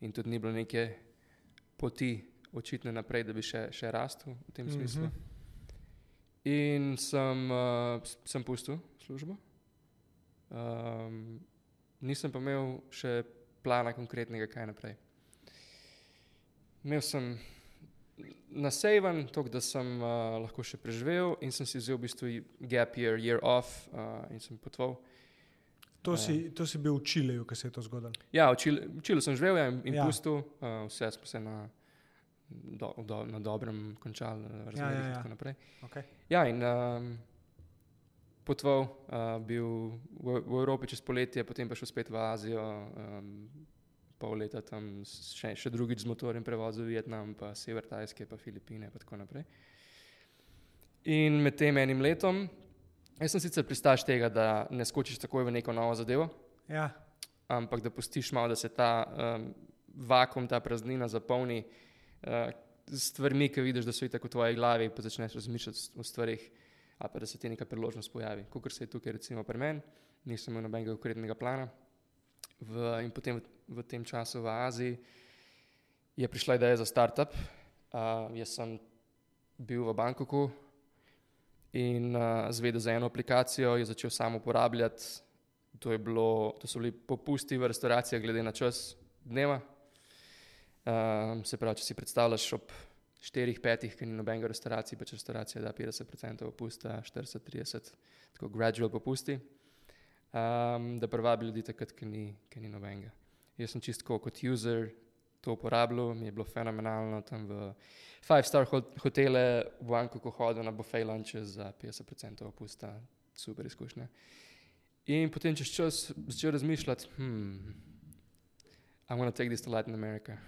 In tudi ni bilo neke poti očitne naprej, da bi še, še rastel v tem Mhm. smislu. In sem, uh, sem pustil službo. Um, nisem pa imel še plana konkretnega, kaj naprej. Imel sem naseven, to, da sem uh, lahko še preživel in sem si vzel v bistvu gap year, year off uh, in sem potoval. To, Ja. si, to si bil v Čileju, ko se je to zgodilo. Ja, v Čilu, v Čilu sem živel ja, in, in Ja. ja. pustil, uh, vse smo se na, do, do, na dobrem končali, razmerah ja, in ja. tako naprej. Okay. Ja, in um, potoval, uh, bil v, v Evropi čez poletje, potem pa šel spet v Azijo, um, pol leta tam še, še drugič z motorjem prevozil Vietnam, pa sever Tajske, pa Filipine in tako naprej. In med tem enim letom, jaz sem sicer pristaš tega, da ne skočiš takoj v neko novo zadevo, Ja, ampak da pustiš malo, da se ta um, vakum, ta praznina zapolni. Uh, s stvarmi, ki vidiš, da so itak v tvoji glavi, pa začneš razmišljati o stvarih, ali pa da se ti neka priložnost pojavi. Kot se je tukaj, recimo pri meni, nisem imel nobenega konkretnega plana. V, in potem v, tem času v Aziji je prišla ideja za startup. Uh, jaz sem bil v Bangkoku in uh, zvedel za eno aplikacijo, jo začel sam uporabljati. To, bilo, to so bili popusti v restauracijah, glede na čas dneva. Um, se pravi, če si predstavljaš ob 4-5, ki ni nobenega restauracije, pač restauracija da 50% popusta, 40-30, tako gradual popusti, um, da privabi ljudi takrat, ki ni, ki ni nobenega. Jaz sem čisto kot user to uporabljal, mi je bilo fenomenalno tam v five-star hotele v Bangkoku hodil na buffet lunche za 50% popusta, super izkušnja. In potem čez čas začel razmišljati, hmm, I want to take this to Latin America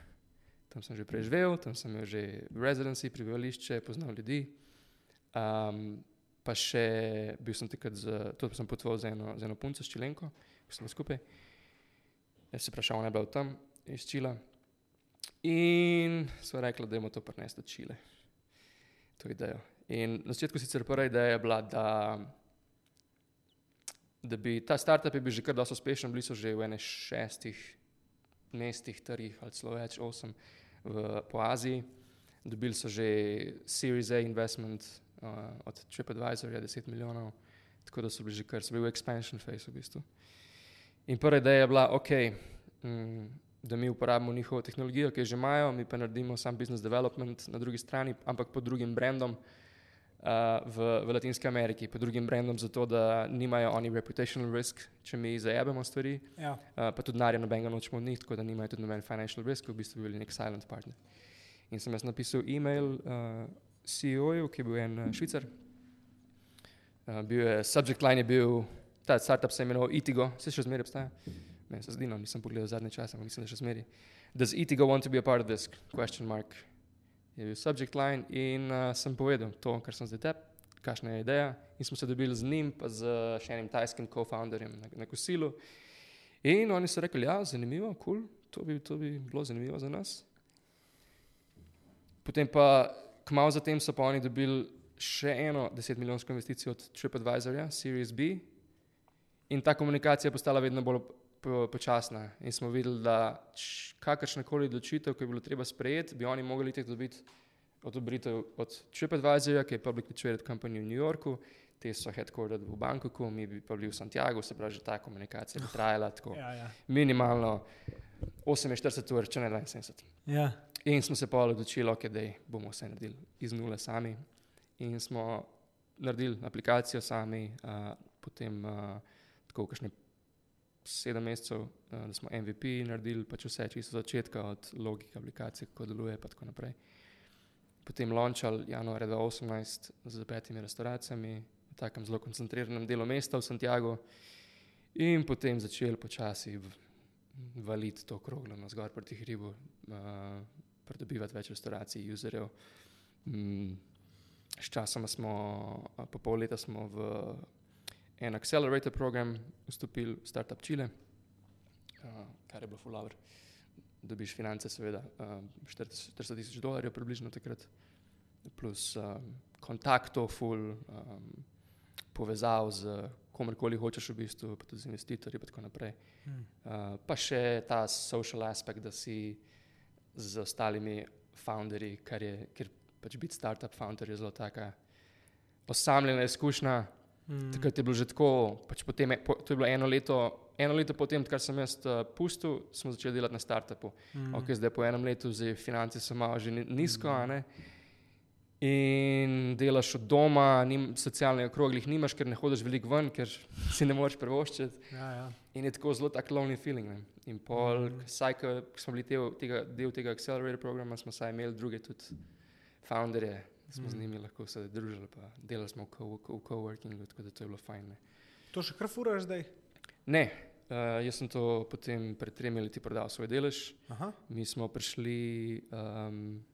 tam sem že preživel, tam sem imel že residency, prebivališče, poznal ljudi. Um, pa še bil sem takrat, z, to sem potoval z eno, z eno punco, s Čilenko, ki smo skupaj. Jaz se vprašal, ne bil tam iz Čila. In so rekli, da je to prnest od Čile. To idejo. In na začetku sicer prva ideja je bila, da, da bi ta startup je bil že kar dosto uspešen, bili so že v ene šestih mestih, trgih ali celo več, osem v, po Aziji. Dobili so že Series A investment uh, od TripAdvisorja, 10 milijonov, tako da so bili že kar, so bili v expansion phase v bistvu. In prva ideja je bila, ok, mm, da mi uporabimo njihovo tehnologijo, ki jo že imajo, mi pa naredimo sam business development na drugi strani, ampak pod drugim brandom uh, v, v Latinski Ameriki, pod drugim brandom, zato da nimajo oni reputational risk, če mi zajabemo stvari, Ja. uh, pa tudi denarja nobenega nočemo od njih, tako da nimajo tudi noben financial risk, v bistvu bili nek silent partner. In sem jaz napisal e-mail uh, CEO-ju, ki je bil en uh, švicar. Uh, bil je, subject line je bil, ta startup se je imenoval Itigo, se še zmeraj obstaja. Meni se zdi, no, nisem pogledal zadnje čase, ampak mislim, da še zmeraj. Does Itigo want to be a part of this? Question mark. Je bil subject line in uh, sem povedal to, kar sem zdaj tep, kakšna je ideja. In smo se dobili z njim, pa z še enim tajskim co-founderjem na, na kosilu. In oni so rekli, ja, zanimivo, kul, cool, to, to bi bilo zanimivo za nas. Potem pa, kmalo zatem so pa oni dobili še eno 10 milijonsko investicijo od TripAdvisorja, Series B. In ta komunikacija je postala vedno bolj po- počasna. In smo videli, da kakršna koli odločitev, ki je bilo treba sprejeti, bi oni mogli tek dobiti odobritev od TripAdvisorja, ki je publicly traded company v New Yorku, te so headquartered v Bangkoku, mi bi pa bili v Santiago, se pravi, že ta komunikacija bi trajala tako Ja, ja. minimalno 48 ur, če ne 72. ja. In smo se pa odločili, okay, da bomo vse naredili iz nule sami. In smo naredili aplikacijo sami, uh, potem uh, tako kakšne sedem mesecev, uh, da smo MVP naredili, pač vse čisto od začetka, od logike aplikacije, kako deluje, pa tako naprej. Potem launchal januarja 2018 z petimi restauracijami, v takem zelo koncentriranem delu mesta v Santiago, in potem začeli počasi valiti to kroglo na zgor proti hribu, uh, pridobivati več restauracij, userjev. Mm, Sčasoma smo, a, po pol leta smo v en accelerator program vstopili, Startup Chile, uh, kar je bilo full Dobiš finance, seveda, uh, 40 tisoč dolarjev, približno takrat, plus um, kontaktov, full um, povezav z komerkoli hočeš, v bistvu, pa tudi z investitorji, in tako naprej. Hm. Uh, pa še ta social aspekt, da si z ostalimi founderji, kar je, ker pač biti startup founder je zelo taka osamljena izkušnja. Mm. Takrat je bilo že tako, pač potem, po, to je bilo eno leto, eno leto potem, kar sem jaz uh, pustil, smo začeli delati na startupu. Mm. Mm. Okay, zdaj po enem letu, zdaj finance so malo že ni- nizko, ne. In delaš od doma, nim, socialnih okroglih nimaš, ker ne hodiš veliko ven, ker si ne moreš privoščiti. Ja, ja. In je tako zelo tak lonely feeling. Ne. In pol, Mhm. vsaj, ko smo bili del tega, del tega accelerator programa, smo saj imeli druge tudi founderje, smo z Mhm. njimi lahko se družili, pa delali smo v co- coworkingu, tako da to je bilo fajn. Ne, To še kar furaš zdaj? ne uh, jaz sem to potem pred tremi leti prodal svoj delež. Aha. Mi smo prišli. Um,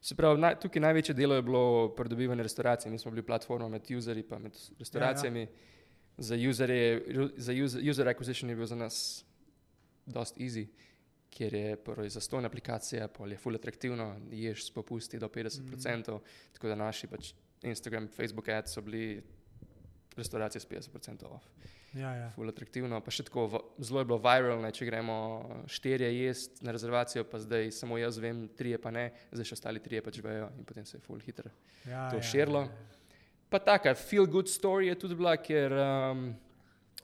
se pravi, naj, tukaj največje delo je bilo pridobivanje restauracij. Mi smo bili platforma med userji in med restauracijami. Ja, ja. Za, userje, za user, user acquisition je bil za nas dosti easy. Kjer je prvo zastojna aplikacija, pol je full atraktivno, ješ s popusti do 50%, mm. tako da naši pač Instagram, Facebook ads so bili restauracije s 50% off. Ja, ja. Ful atraktivno, pa še tako v- zelo je bilo viralno, če gremo štirje jesti na rezervacijo, pa zdaj samo jaz vem, trije pa ne, zdaj še ostali trije pač vejo in potem se je full hitro Ja, to ja, širilo. ja, ja. Pa taka feel good story je tudi bila, ker um,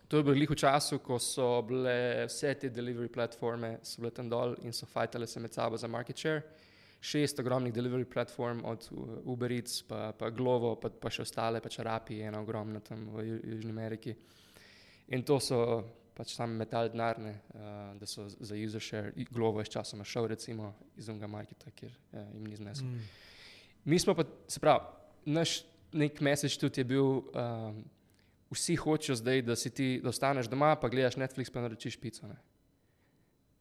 to je bilo glih v času, ko so bile vse te delivery platforme, so bile tam dol in so fajtale se med sabo za market share. Šest ogromnih delivery platform, od uh, Uber Eats, pa, pa Glovo, pa, pa še ostale, pač Rapi, ena ogromna tam v Ju- Južni Ameriki. In to so pač tam metal denarne, uh, da so za user share, Glovo je sčasoma šel recimo iz unga marketa, kjer uh, jim ni znesel. Mm. Mi smo pa, se pravi, naš nek message tudi je bil, um, vsi hočejo zdaj, da si ti, da ostaneš doma, pa gledaš Netflix, pa naročiš pico. Ne?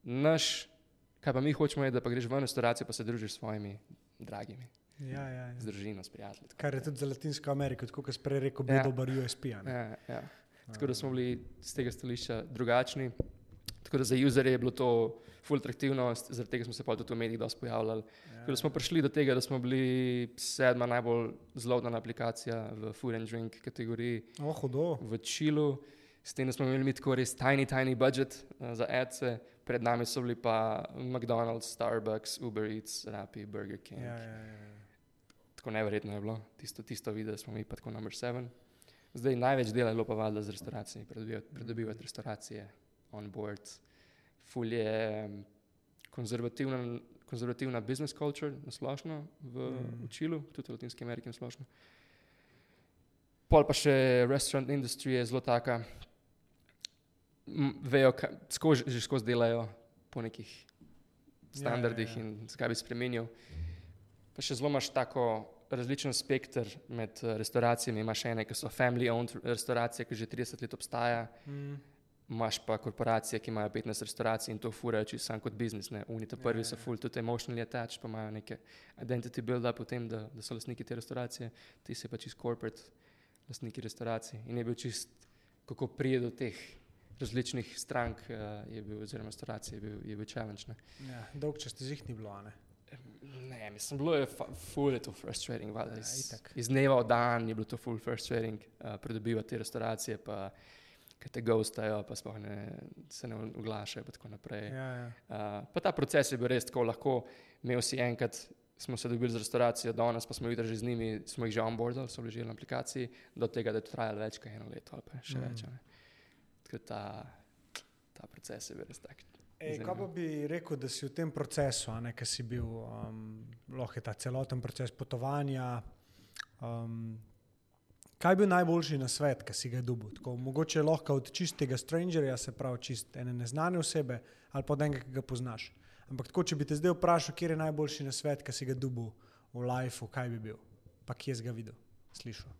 Naš, kaj pa mi hočemo, je, da pa greš v restauracijo, pa se družiš s svojimi dragimi, Ja, ja, z ja. družino, s prijatelji. Kar je tudi za Latinsko Ameriko, tako kot si prej rekel, bil Ja. dober USP. Ja, ja. Tako da smo bili z tega stališča drugačni. Tako da za userje je bilo to ful atraktivno, zaradi tega smo se pa tudi v medijih dosti pojavljali. Tako da smo prišli do tega, da smo bili sedma najbolj zlodana aplikacija v food and drink kategoriji O, hudo. v Čilu, s tem, da smo imeli tako res tiny, tiny budget uh, za adce, pred nami so bili pa McDonald's, Starbucks, Uber Eats, Rappi, Burger King. Ja, ja, ja. Tako neverjetno je bilo, tisto, tisto video, da smo mi pa tako number seven. Zdaj največ dela je bilo pa valjda z restauracijami, pridobivati, pridobivati restauracije, on board. Ful je konzervativna, konzervativna business culture splošno v, Mm. Čilu, tudi v Latinski Ameriki. Pol pa še restaurant industry je zelo taka, vejo, ka, skozi, že skozi delajo po nekih standardih ja, ja. in zakaj bi spremenil. Pa še zelo imaš tako različen spekter med eh, restauracijami. Imaš ene, ki so family-owned restauracije, ki že 30 let obstaja, Mm. Imaš pa korporacije, ki imajo 15 restauracij in to furajo čisto sam kot biznis. Ja, prvi ja, so ja. full, tudi emotionally attached, pa imajo neke identity build-up v tem, da, da so lastniki te restauracije, ti si pa čist corporate lastniki restauracij. In je bil čist, kako prije do teh različnih strank, uh, je bil, oziroma restauracij, je bil, je bil challenge. Ne. Ja, dolg čas ti jih ni bilo, ne? Ne, mislim, bilo je ful je to frustrating. valjda, Ja, Iz, itak. iz dneva v dan je bilo to ful frustrating, uh, pridobivati te restauracije, pa ki te gostajo, pa ne, se ne oglašajo. Ja, ja. Uh, pa ta proces je bil res tako lahko. Imel si enkrat, smo se dobili z restauracijo, danes pa smo jutri že z njimi, smo jih že onboardali, so že na aplikaciji, do tega, da je to trajalo več kot eno leto ali pa še Mm. več. ne. Tako ta, ta proces je bil res tak. Ej, kaj pa bi rekel, da si v tem procesu, ki si bil, um, lahko je ta celoten proces potovanja. Um, kaj je bil najboljši na svet, ki si ga dobil? Tako, mogoče lahko od čistega strangerja, se pravi čist ene neznane osebe, ali pa od enega, ki ga poznaš. Ampak tako, če bi te zdaj vprašal, kje je najboljši na svet, ki si ga dobil v lifeu, kaj bi bil, pa kje si ga videl, slišal.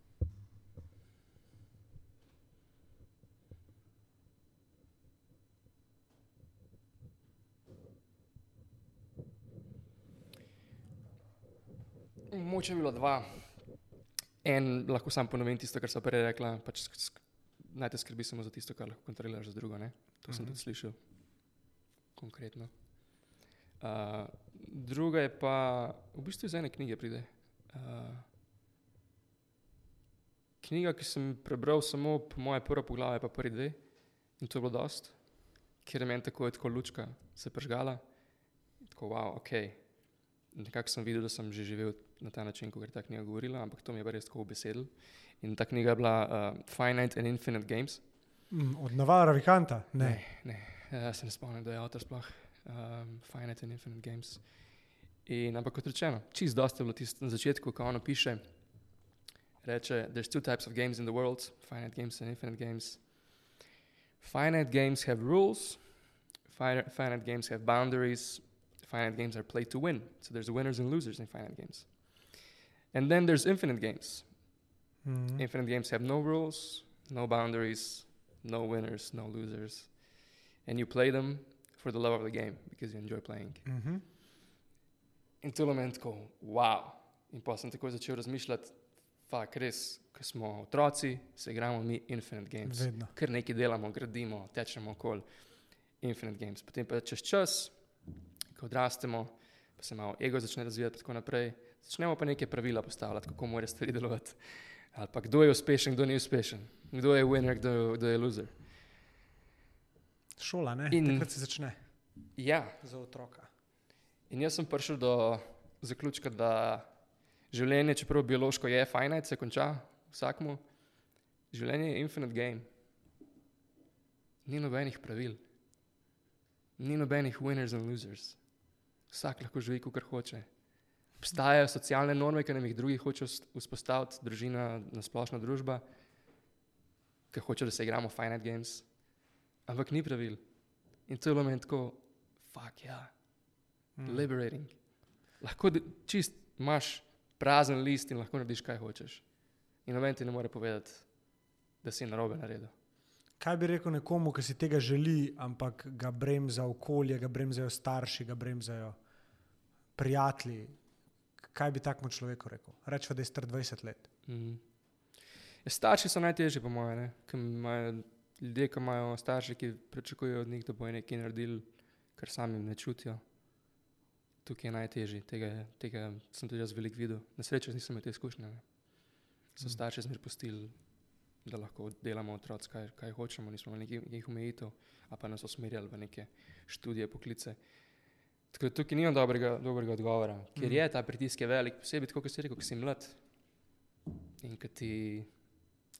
Moče je bilo dva. En, lahko sam ponovim tisto, kar sem prej rekla. Pač naj te skrbi samo za tisto, kar lahko kontroliraš za drugo. Ne? To sem Mhm. tudi slišal konkretno. Uh, druga je pa, v bistvu iz ene knjige pride. Uh, knjiga, ki sem prebral samo po moje prvo poglavje, pa prvi dve, in to je bilo dost, ker je meni tako, je tako lučka se pržgala. Tako, wow, ok. Nekako sem videl, da sem že živel na ta način, kot je ta knjiga govorila, ampak to mi je pa res tako besedil. In ta knjiga je bila uh, Finite and Infinite Games. Mm, od Navara Vikanta? Ne. ne, ne. Uh, se ne spomnim, da je avtor sploh um, Finite and Infinite Games. In, ampak kot rečeno, čist dosta je bilo tisto na začetku, ko ono piše. Reče, there's two types of games in the world, finite games and infinite games. Finite games have rules, finite games have boundaries, finite games are played to win. So there's winners and losers in finite games. And then there's infinite games. Mm. Infinite games have no rules, no boundaries, no winners, no losers. And you play them for the love of the game because you enjoy playing. Mhm. In to je moment, ko wow. In pa sem tako začel razmišljati, fak res, ko smo otroci, se igramo mi Infinite Games. Vedno. Ker nekaj delamo, gradimo, tečemo okoli Infinite Games. Potem pa čez čas ko odrastemo, pa se malo ego začne razvijati, in tako naprej. Začnemo pa neke pravila postavljati, kako morajo stvari delovati. Ali pa kdo je uspešen, kdo ni uspešen, kdo je winner, kdo, kdo je loser. Šola, ne? In- In... Takrat se začne Ja, za otroka. in jaz sem prišel do zaključka, da življenje, čeprav biološko je fajn, se konča vsakmu, življenje je infinite game. Ni nobenih pravil, ni nobenih winners and losers. Vsak lahko živi, kot hoče. Obstajajo socialne norme, ki nam jih drugi ust- vzpostaviti, družina, nasplošna družba, ki hoče, da se igramo finite games, ampak ni pravil. In to je bilo meni tako, fuck ja, Mm. liberating. Lahko čist imaš prazen list in lahko narediš, kaj hočeš. In noben ti ne more povedati, da si narobe naredil. Kaj bi rekel nekomu, ki si tega želi, ampak ga bremza okolje, ga bremzajo starši, ga bremzajo prijatelji? Kaj bi takmu človeku rekel? Rečemo, da je star 20 let. Mm. Ja, starši so najtežji, po mojem. Ljudje, ki imajo starše, ki pričakujejo od njih, da bojo nekaj naredili, kar sami ne čutijo. Tukaj je najtežje. Tega, tega sem tudi jaz veliko videl. Na srečo nisem imel te izkušnje. Ne. So Mm. starši zmer pustili, da lahko delamo otroci, kaj, kaj hočemo, nismo imeli nekih, nekih omejitev, a pa nas usmerjali v neke študije, poklice. Tako da tukaj nimam dobrega, dobrega odgovora, ker Mm. je ta pritisk je velik, posebej tako, kot si rekel, ko si mlad. In ko ti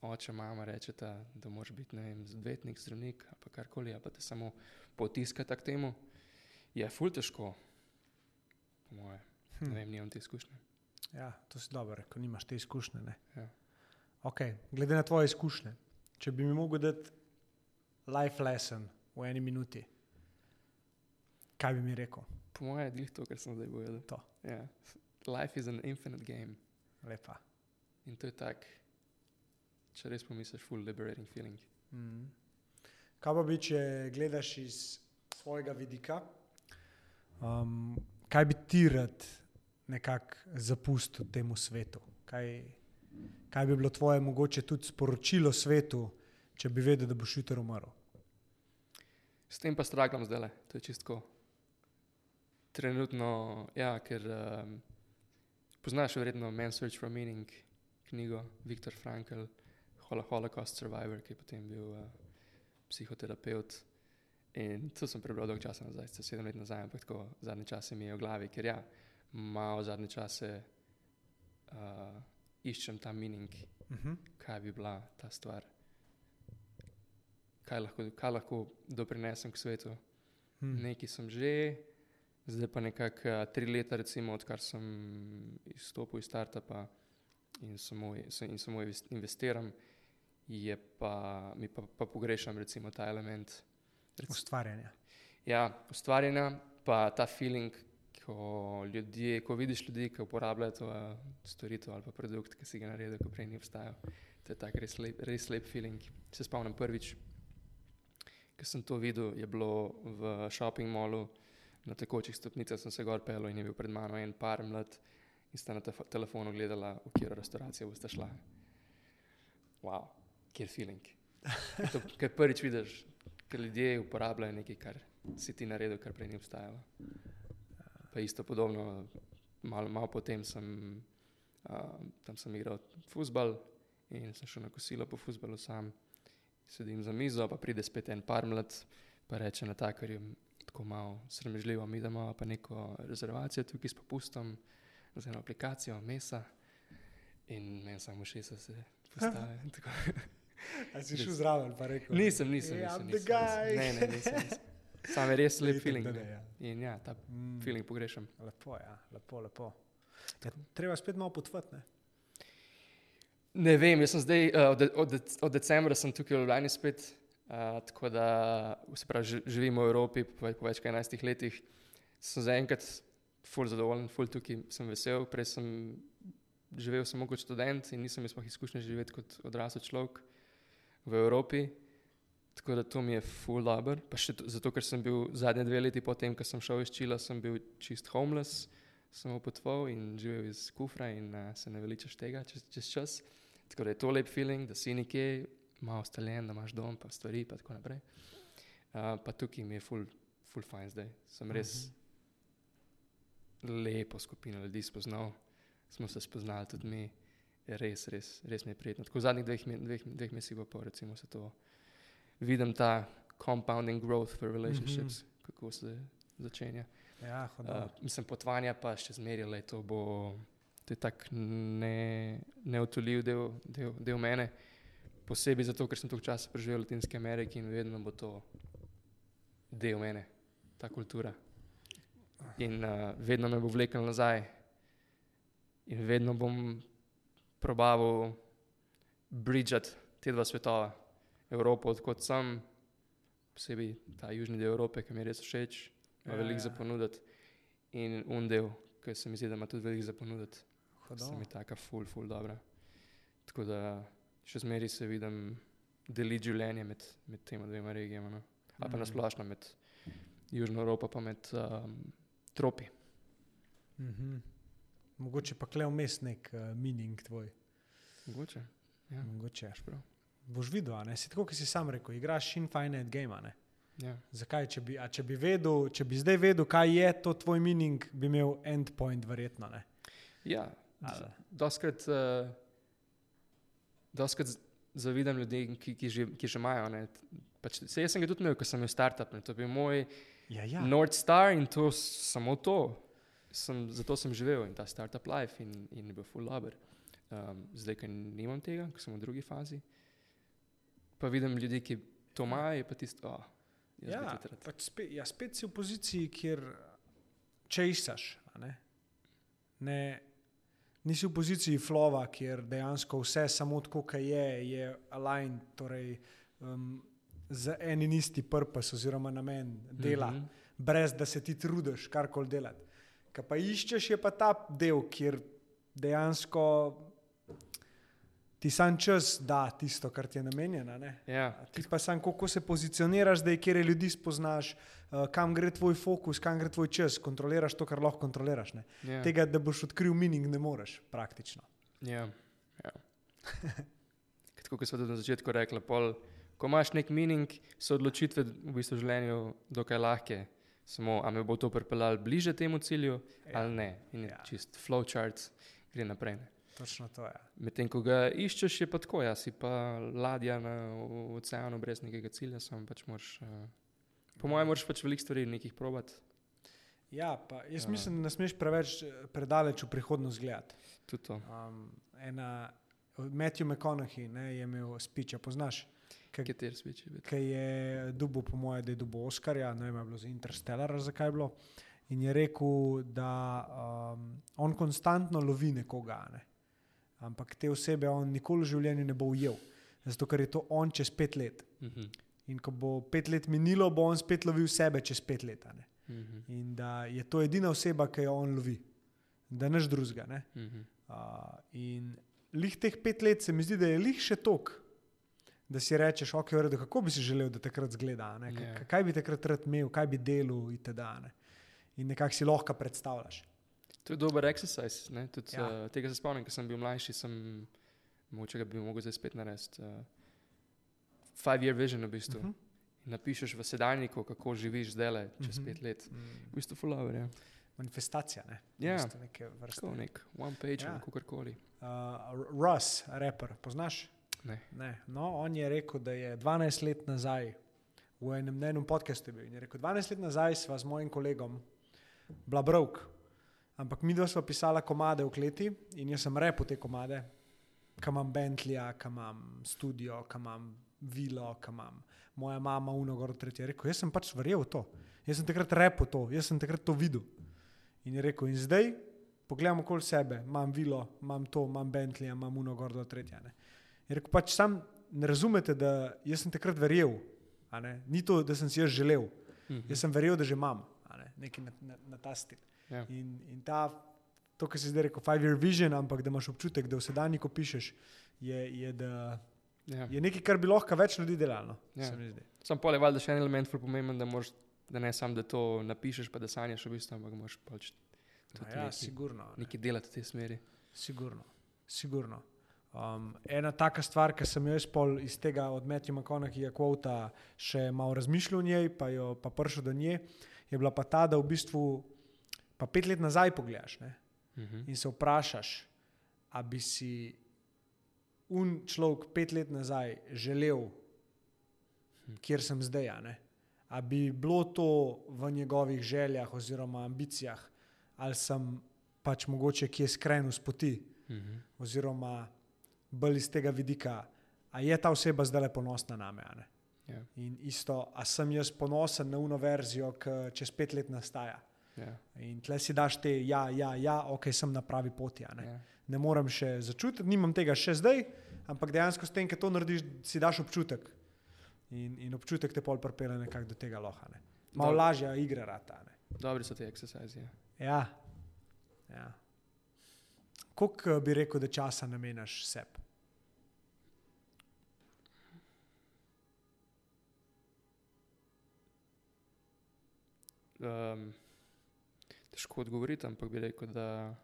oče, mama rečeta, da moraš biti vem, odvetnik, zdravnik ali pa karkoli, pa te samo potiskata k temu, je ful težko. Po moje. Hm. Ne vem, nimam te izkušnje. Ja, to si dobro, ko nimaš te izkušnje. Ne? Ja. Okay. Glede na tvoje izkušnje, če bi mi mogel dati life lesson v eni minuti, kaj bi mi rekel? Po moje je glih to, kar sem zdaj povedal. To. Ja. Life is an infinite game. Lepa. In to je tak, če res pomisliš, full liberating feeling. Mm. Kaj pa bi, če gledaš iz svojega vidika, um, kaj bi ti rad nekako zapustil temu svetu? Kaj, kaj bi bilo tvoje mogoče tudi sporočilo svetu, če bi vedel, da boš jutri umrl? S tem pa stragam zdaj le, to je čistko. Trenutno, ja, ker um, poznaš verjetno Man's Search for Meaning, knjigo Viktor Frankl, Holo- Holocaust Survivor, ki je potem bil uh, psihoterapeut. In to sem prebral dolgo časa nazaj, se sedem let nazaj, ampak tako zadnje čase mi je v glavi, ker ja, malo zadnje čase uh, iščem ta meaning, Uh -huh. kaj bi bila ta stvar, kaj lahko, kaj lahko doprinesem k svetu. Hmm. Nekaj sem že, zdaj pa nekako uh, tri leta, recimo, odkar sem izstopil iz startupa in samo, in samo inves- investiram, je pa, mi pa, pa pogrešam recimo ta element. Rec, Ustvarjanje. ja, ustvarjanja, pa ta feeling, ko, ljudje, ko vidiš ljudi, ki uporabljajo to uh, storitev ali pa produkt, ki si ga naredil, ko prej ni obstajal. To je tak res lep, res lep feeling. Se spomnim prvič, ko sem to videl, je bilo v shopping mallu, na tekočih stopnicah sem se gor pel in je bil pred mano en par mlad in sta na telefonu gledala, v katero restauracijo boste šla. Wow, kjer feeling. In To, kar prvič vidiš, ker ljudje uporabljajo nekaj, kar si ti naredil, kar prej ni obstajalo. Pa isto podobno, malo, malo potem sem, uh, tam sem igral futbal in sem šel na kosilo po futbalu sam. Sedim za mizo, pa pride spet en par mlad, pa reče na takarju, tako malo sramežljivo, mi damo pa neko rezervacijo tukaj s popustom, z eno aplikacijo, mesa. In meni samo šesa se postaje. tako. A si šel zraven, pa rekel? Nisem, nisem. Nisem, nisem, the guy. nisem. Ne, ne, nisem. nisem. Sam je res lep feeling. ne. ja. In ja, ta Mm. feeling pogrešam. Lepo, ja, lepo, lepo. Ja, treba spet malo potvati. ne? Ne vem, jaz sem zdaj, uh, od, od, od decembra sem tukaj v Ljubljani spet, uh, tako da se pravi, ži- živim v Evropi po, po več kot 11 letih. Sem zaenkrat ful zadovoljen, ful tukaj sem vesel. Prej sem živel samo kot študent in nisem imel sploh izkušnje živeti kot odrasel človek v Evropi. Tako da to mi je ful dobro. Pa še to, zato, ker sem bil zadnje dve leti potem, ko sem šel iz Čila, sem bil čist homeless, sem potoval in živel iz kufra in uh, se ne veličaš tega čez, čez čas. Tako da je to lep feeling, da si nekje, malo staljen, da imaš dom, pa stvari, pa tako naprej. Uh, pa tukaj mi je full, full fine zdaj. Sem res lepo skupino ljudi spoznal, smo se spoznali tudi mi. Res, res, res mi je prijetno. Tako v zadnjih dveh, dveh, dveh mesecih, pa recimo se to vidim, ta compounding growth v relationships, mm -hmm. kako se začenja. Ja, Uh, uh, mislim, potovanja pa še zmeraj, le to bo. To je tako ne, neotoljiv del, del, del mene, posebej zato, ker sem toliko časa preživel v Latinski Ameriki in vedno bo to del mene, ta kultura. In uh, vedno me bo vlekel nazaj, in vedno bom probaval bridžati te dva svetova, Evropo, odkot sem, posebej ta južni del Evrope, ki mi je res všeč, ima Ja, veliko ja. za ponuditi, in un del, ki se mi zdi, da ima tudi veliko za ponuditi, hudo. se mi taka ful, ful dobra. Tako da še zmeraj se vidim deliti življenje med, med tema dvema regijama. No? Ali pa Mhm. nasplošno med Južno Evropo in um, tropi. Mhm. Mogoče pa kle vmes nek uh, meaning tvoj. Mogoče. Ja, Mogoče. prav. Boš videl, a ne? si tako, kot si sam rekel, igraš infinite game. a ne. Ja. Zakaj, če bi, a če bi vedel, če bi zdaj vedel, kaj je to tvoj meaning, bi imel endpoint, verjetno. Ne? Ja, Ali- doskrat, uh, doskrat z- zavidam ljudem, ki, ki, že, ki že imajo. ne. Pač, se, jaz sem ga tudi imel, ko sem imel startup. Ne. To je bil moj Ja, ja. North Star in to samo to. Sem, zato sem živel in ta startup life in, in je bil full dober. Um, zdaj, ker nimam tega, ko sem v drugi fazi, pa vidim ljudi, ki to imajo, je pa tisto, oh, Ja, pač spet, ja, spet si v poziciji, kjer česaš. Ne? Ne, nisi v poziciji flova, kjer dejansko vse samo tako, kot je, je aligned, torej um, za en in isti purpose oziroma namen dela, mm. -hmm. brez da se ti trudiš karkoli delati. Kaj pa iščeš, je pa ta del, kjer dejansko ti sam čas da tisto, kar ti je namenjeno. ne. Ja, Ti pa sam, kako se pozicioniraš, da je kjer ljudi spoznaš, uh, kam gre tvoj fokus, kam gre tvoj čas, kontroliraš to, kar lahko kontroliraš. Ne? ja. Tega, da boš odkril meaning, ne moreš praktično. Ja, ja. Tako kot smo tudi na začetku rekli, pol, ko imaš nek meaning, so odločitve v bistvu v življenju dokaj lahke. Samo, a me bo to pripeljalo bliže temu cilju, ja. ali ne. In ja. čist flowchart, gre naprej. Ne. Točno to je. Medtem ko ga iščeš, je pa tako, ja, si pa ladja na oceanu brez nekega cilja, samo pač moraš. Uh, po mojem, moraš pač veliko stvari nekih probati. Ja, pa jaz Ja. mislim, da ne smeš preveč eh, predaleč v prihodnost gledati. Tudi to. Um, ena, Matthew McConaughey ne, je imel a poznaš, Kater speč je bil? ki je dubo, po mojem, da je dubo Oscarja, ne vem, je bilo za Interstellar, zakaj je bilo. In je rekel, da um, on konstantno lovi nekoga, ne. Ampak te osebe on nikoli v življenju ne bo ujel, zato ker je to on čez pet let. Mhm. In ko bo pet let minilo, bo on spet lovil sebe čez pet let. ne. Mhm. In da je to edina oseba, ki jo on lovi, da niš drugega. ne. Mhm. Uh, in lih teh pet let se mi zdi, da je lih še tok, da si rečeš, ok, v redu, kako bi si želel, da takrat zgleda? K- Ja. kaj bi takrat rad imel, kaj bi delal itd. ne. In nekako si lahko predstavljaš. To je dober exercise. ne, Tudi, Ja. uh, tega se spomnim, ko sem bil mlajši, sem mogoče ga bi mogel zdaj spet narediti. Uh, five year vision v bistvu. Uh Mhm. -huh. Napišeš v sedajniku, kako živiš zdaj, čez uh Mhm. -huh. pet let. Mm, V bistvu fulover, ja. Manifestacija, ne? V Ja. bistvu neke vrste. Tako nek one page Ja. ali kakorkoli. Uh, Russ, raper, poznaš? Ne. Ne. No, on je rekel, da je 12 let nazaj, v enem enem podkastu je bil. in Je rekel, 12 let nazaj sva z mojim kolegom bila brok, ampak mi dva sva pisala komade v kleti in jaz sem repo te komade, kam imam Bentleya, kam imam studio, kam imam vilo, kam imam moja mama, uno, gor, tretje. Je Rekel, jaz sem pač verjel v to, jaz sem takrat repo to, jaz sem takrat to videl. In je rekel, in zdaj pogledam okoli sebe, imam vilo, imam to, imam Bentley, imam uno, gor, dol, tretje. Ne. Je rekel, pač sam ne razumete, da jaz sem takrat verjel, ni to, da sem si jaz želel, Mhm. jaz sem verjel, da že imam, ne. nekaj na, na, na ta stil. Ja. In, in ta, to, kar si zdaj rekel, five year vision, ampak da imaš občutek, da v sedanjiku pišeš, je, je, da, Ja. je nekaj, kar bi lahko več ljudi delalo. Ja. se mi zdi. Sam pol je valjda še en element, ful pomemben, da, moraš, da ne samo, da to napišeš, pa da sanjaš v bistvu, ampak moraš pač No, tudi ja, nekaj, sigurno. ne. nekaj delati v tej smeri. Sigurno. Sigurno. Um, ena taka stvar, ki sem jo jaz pol iz tega od Matthew McConaugheyja kvota še malo razmišljal o njej, pa jo pa prišel do nje, je bila pa ta, da v bistvu pa pet let nazaj pogledaš ne, Mhm. in se vprašaš, a bi si un človek pet let nazaj želel, kjer sem zdaj. A, a bi bilo to v njegovih željah oziroma ambicijah, ali sem pač mogoče kje skrenil z poti, Mhm. oziroma bolj iz tega vidika, a je ta oseba zdaj le ponosna na me. a ne? Ja. In isto, a sem jaz ponosen na uno verzijo, ki čez pet let nastaja. Ja. In tle si daš te, ja, ja, ja, ok, sem na pravi poti. a Ne? Ja. ne morem še začutiti, nimam tega še zdaj, ampak dejansko s tem, ki to narediš, si daš občutek. In, in občutek te pol pripelje nekako do tega loha. Ne? Malo Dobro. lažja igra rata. Ne? Dobri so ti eksercizi. Ja. Ja. ja. Koliko eh, bi rekel, da časa namenjaš sebi? Um, težko odgovoriti, ampak bi rekel, da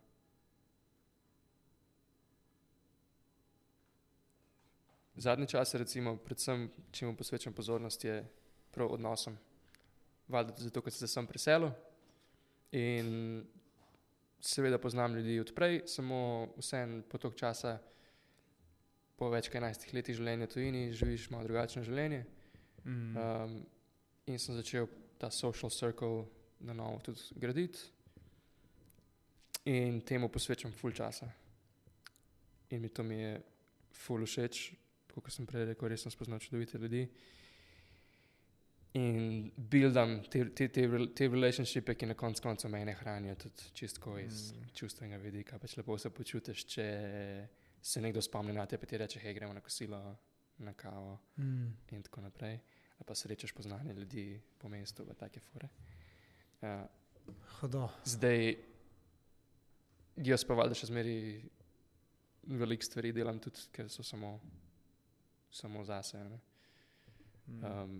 zadnje čase, recimo, predvsem, če mu posvečam pozornost, je prav odnosom. Valjda tudi zato, ker sem se sem preselil in seveda poznam ljudi odprej, samo vsem po toliko časa, po več kot 11 letih življenja tujini, živiš malo drugačno življenje. Mm. Um, in sem začel ta social circle na novo tudi graditi, in temu posvečam full časa. In mi to mi je full všeč, kot sem prej rekel, res sem spoznal čudovite ljudi. In buildam te, te, te, te relationshipe, ki na koncu koncev mene hranijo, tudi čisto iz Mm. čustvenega vidika. Pač lepo se počutiš, če se nekdo spomni na te, pa ti reče, hej, gremo na kosilo, na kavo Mm. in tako naprej. Ali pa srečaš poznane ljudi po mestu, v take fore. Uh, Hodo. zdaj, jaz pa valjda še zmeri veliko stvari delam, tudi ker so samo, samo zase. ne. Um,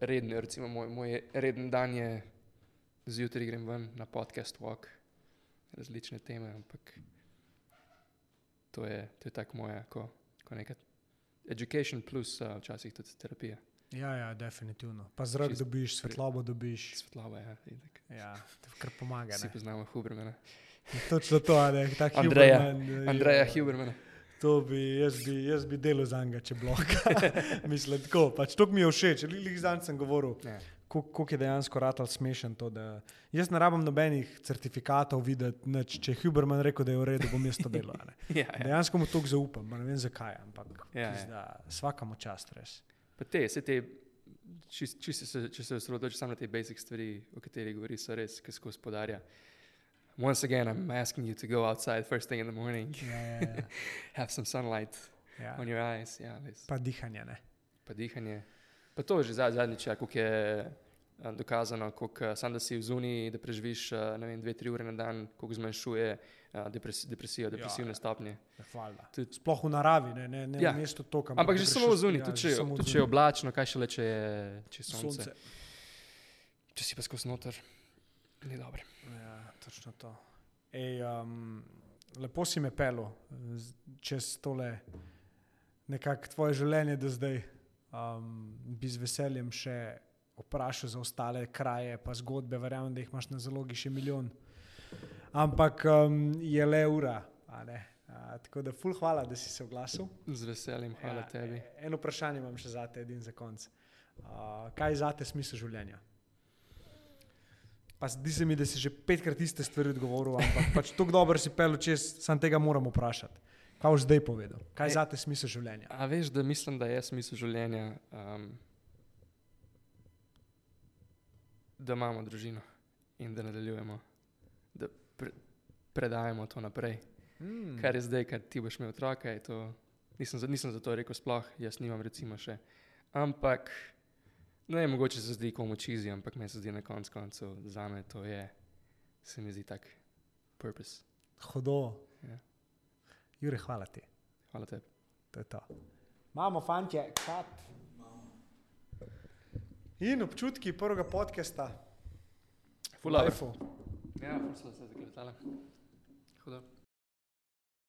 reden, recimo, moj, moj reden dan je, zjutraj grem ven na podcast walk, različne teme, ampak to je, to je tako moja, ko, ko neka education plus uh, včasih tudi terapija. Ja, ja, definitivno. Pa zrak Čisto dobiš, svetlobo dobiš. Svetlava, ja, itak. Ja, to kar pomaga. Vsi poznamo Hubermana. Točno to, ne, ta Andreja- Huberman, eh, Andreja je- Hubermana. To bi, jaz bi, jaz bi delal za njega, če blok. Mislim, tako. Pač to mi je všeč. Lih zanj sem govoril, Ja. koliko je dejansko ratal smešen to. Da, jaz ne rabim nobenih certifikatov videti, nič. če je Huberman rekel, da je v redu, bom jaz to delal. Ja, ja. Dejansko mu to zaupam, pa ne vem zakaj, ampak Ja, ja. pizda, svakamo čast res. Pa te, vse te, či, či se, če se osredotočiš samo na te basic stvari, o katerih govori, so res, ki skozi podarja. Once again, I'm asking you to go outside first thing in the morning, Ja, ja, ja. have some sunlight ja. on your eyes, ja, res. Pa dihanje. Ne? pa dihanje. Pa to že zad- zadnjič, ja, koliko je eh, dokazano, koliko, eh, sam da si v zuniji, da preživiš eh, vem, dve, tri ure na dan, koliko zmanjšuje eh, depres, depresijo, depresivne ja. stopnje. Ja. Tudi- Sploh v naravi, ne, ne, ne Ja. ja. na mestu to, kam Ampak že samo v zuniji, tudi, če v tudi če je oblačno, kaj šele, če je, če sonce. sonce. Če si pa skozi noter, ni dobro. Ja, točno to. Ej, um, lepo si me pelo čez tole nekako tvoje življenje do zdaj. Um, bi z veseljem še vprašal za ostale kraje, pa zgodbe, verjamem, da jih imaš na zalogi še milijon. Ampak um, je le ura. A, tako da, ful, hvala, da si se oglasil. Z veseljem, hvala ja, tebi. e- Eno vprašanje imam še za te, edin za konc. Uh, kaj je za te smisel življenja? Pa zdi se mi, da si že petkrat iste stvari odgovoril, ampak pač tako dobro si pel čez, sam tega moram vprašati. Kaj boš zdaj povedal? Kaj je Ej. za te smisel življenja? A veš, da mislim, da je smisel življenja, um, da imamo družino in da nadaljujemo, predajemo to naprej. Mm. Kar je zdaj, kar ti boš imel otroka, je to. Nisem, nisem za to rekel sploh, jaz nimam recimo še. Ampak, ne vem, mogoče se zdi komu čizi, ampak meni se zdi na koncu koncev, za me to je, se mi zdi tak purpose. Hodo. Ja. Jure, hvala ti. Hvala tebi. To je to. Imamo, fantje, kat. In občutki prvega podcasta. Ful dobro. Lifeu. Ja, ful so se zakletala. Hudo.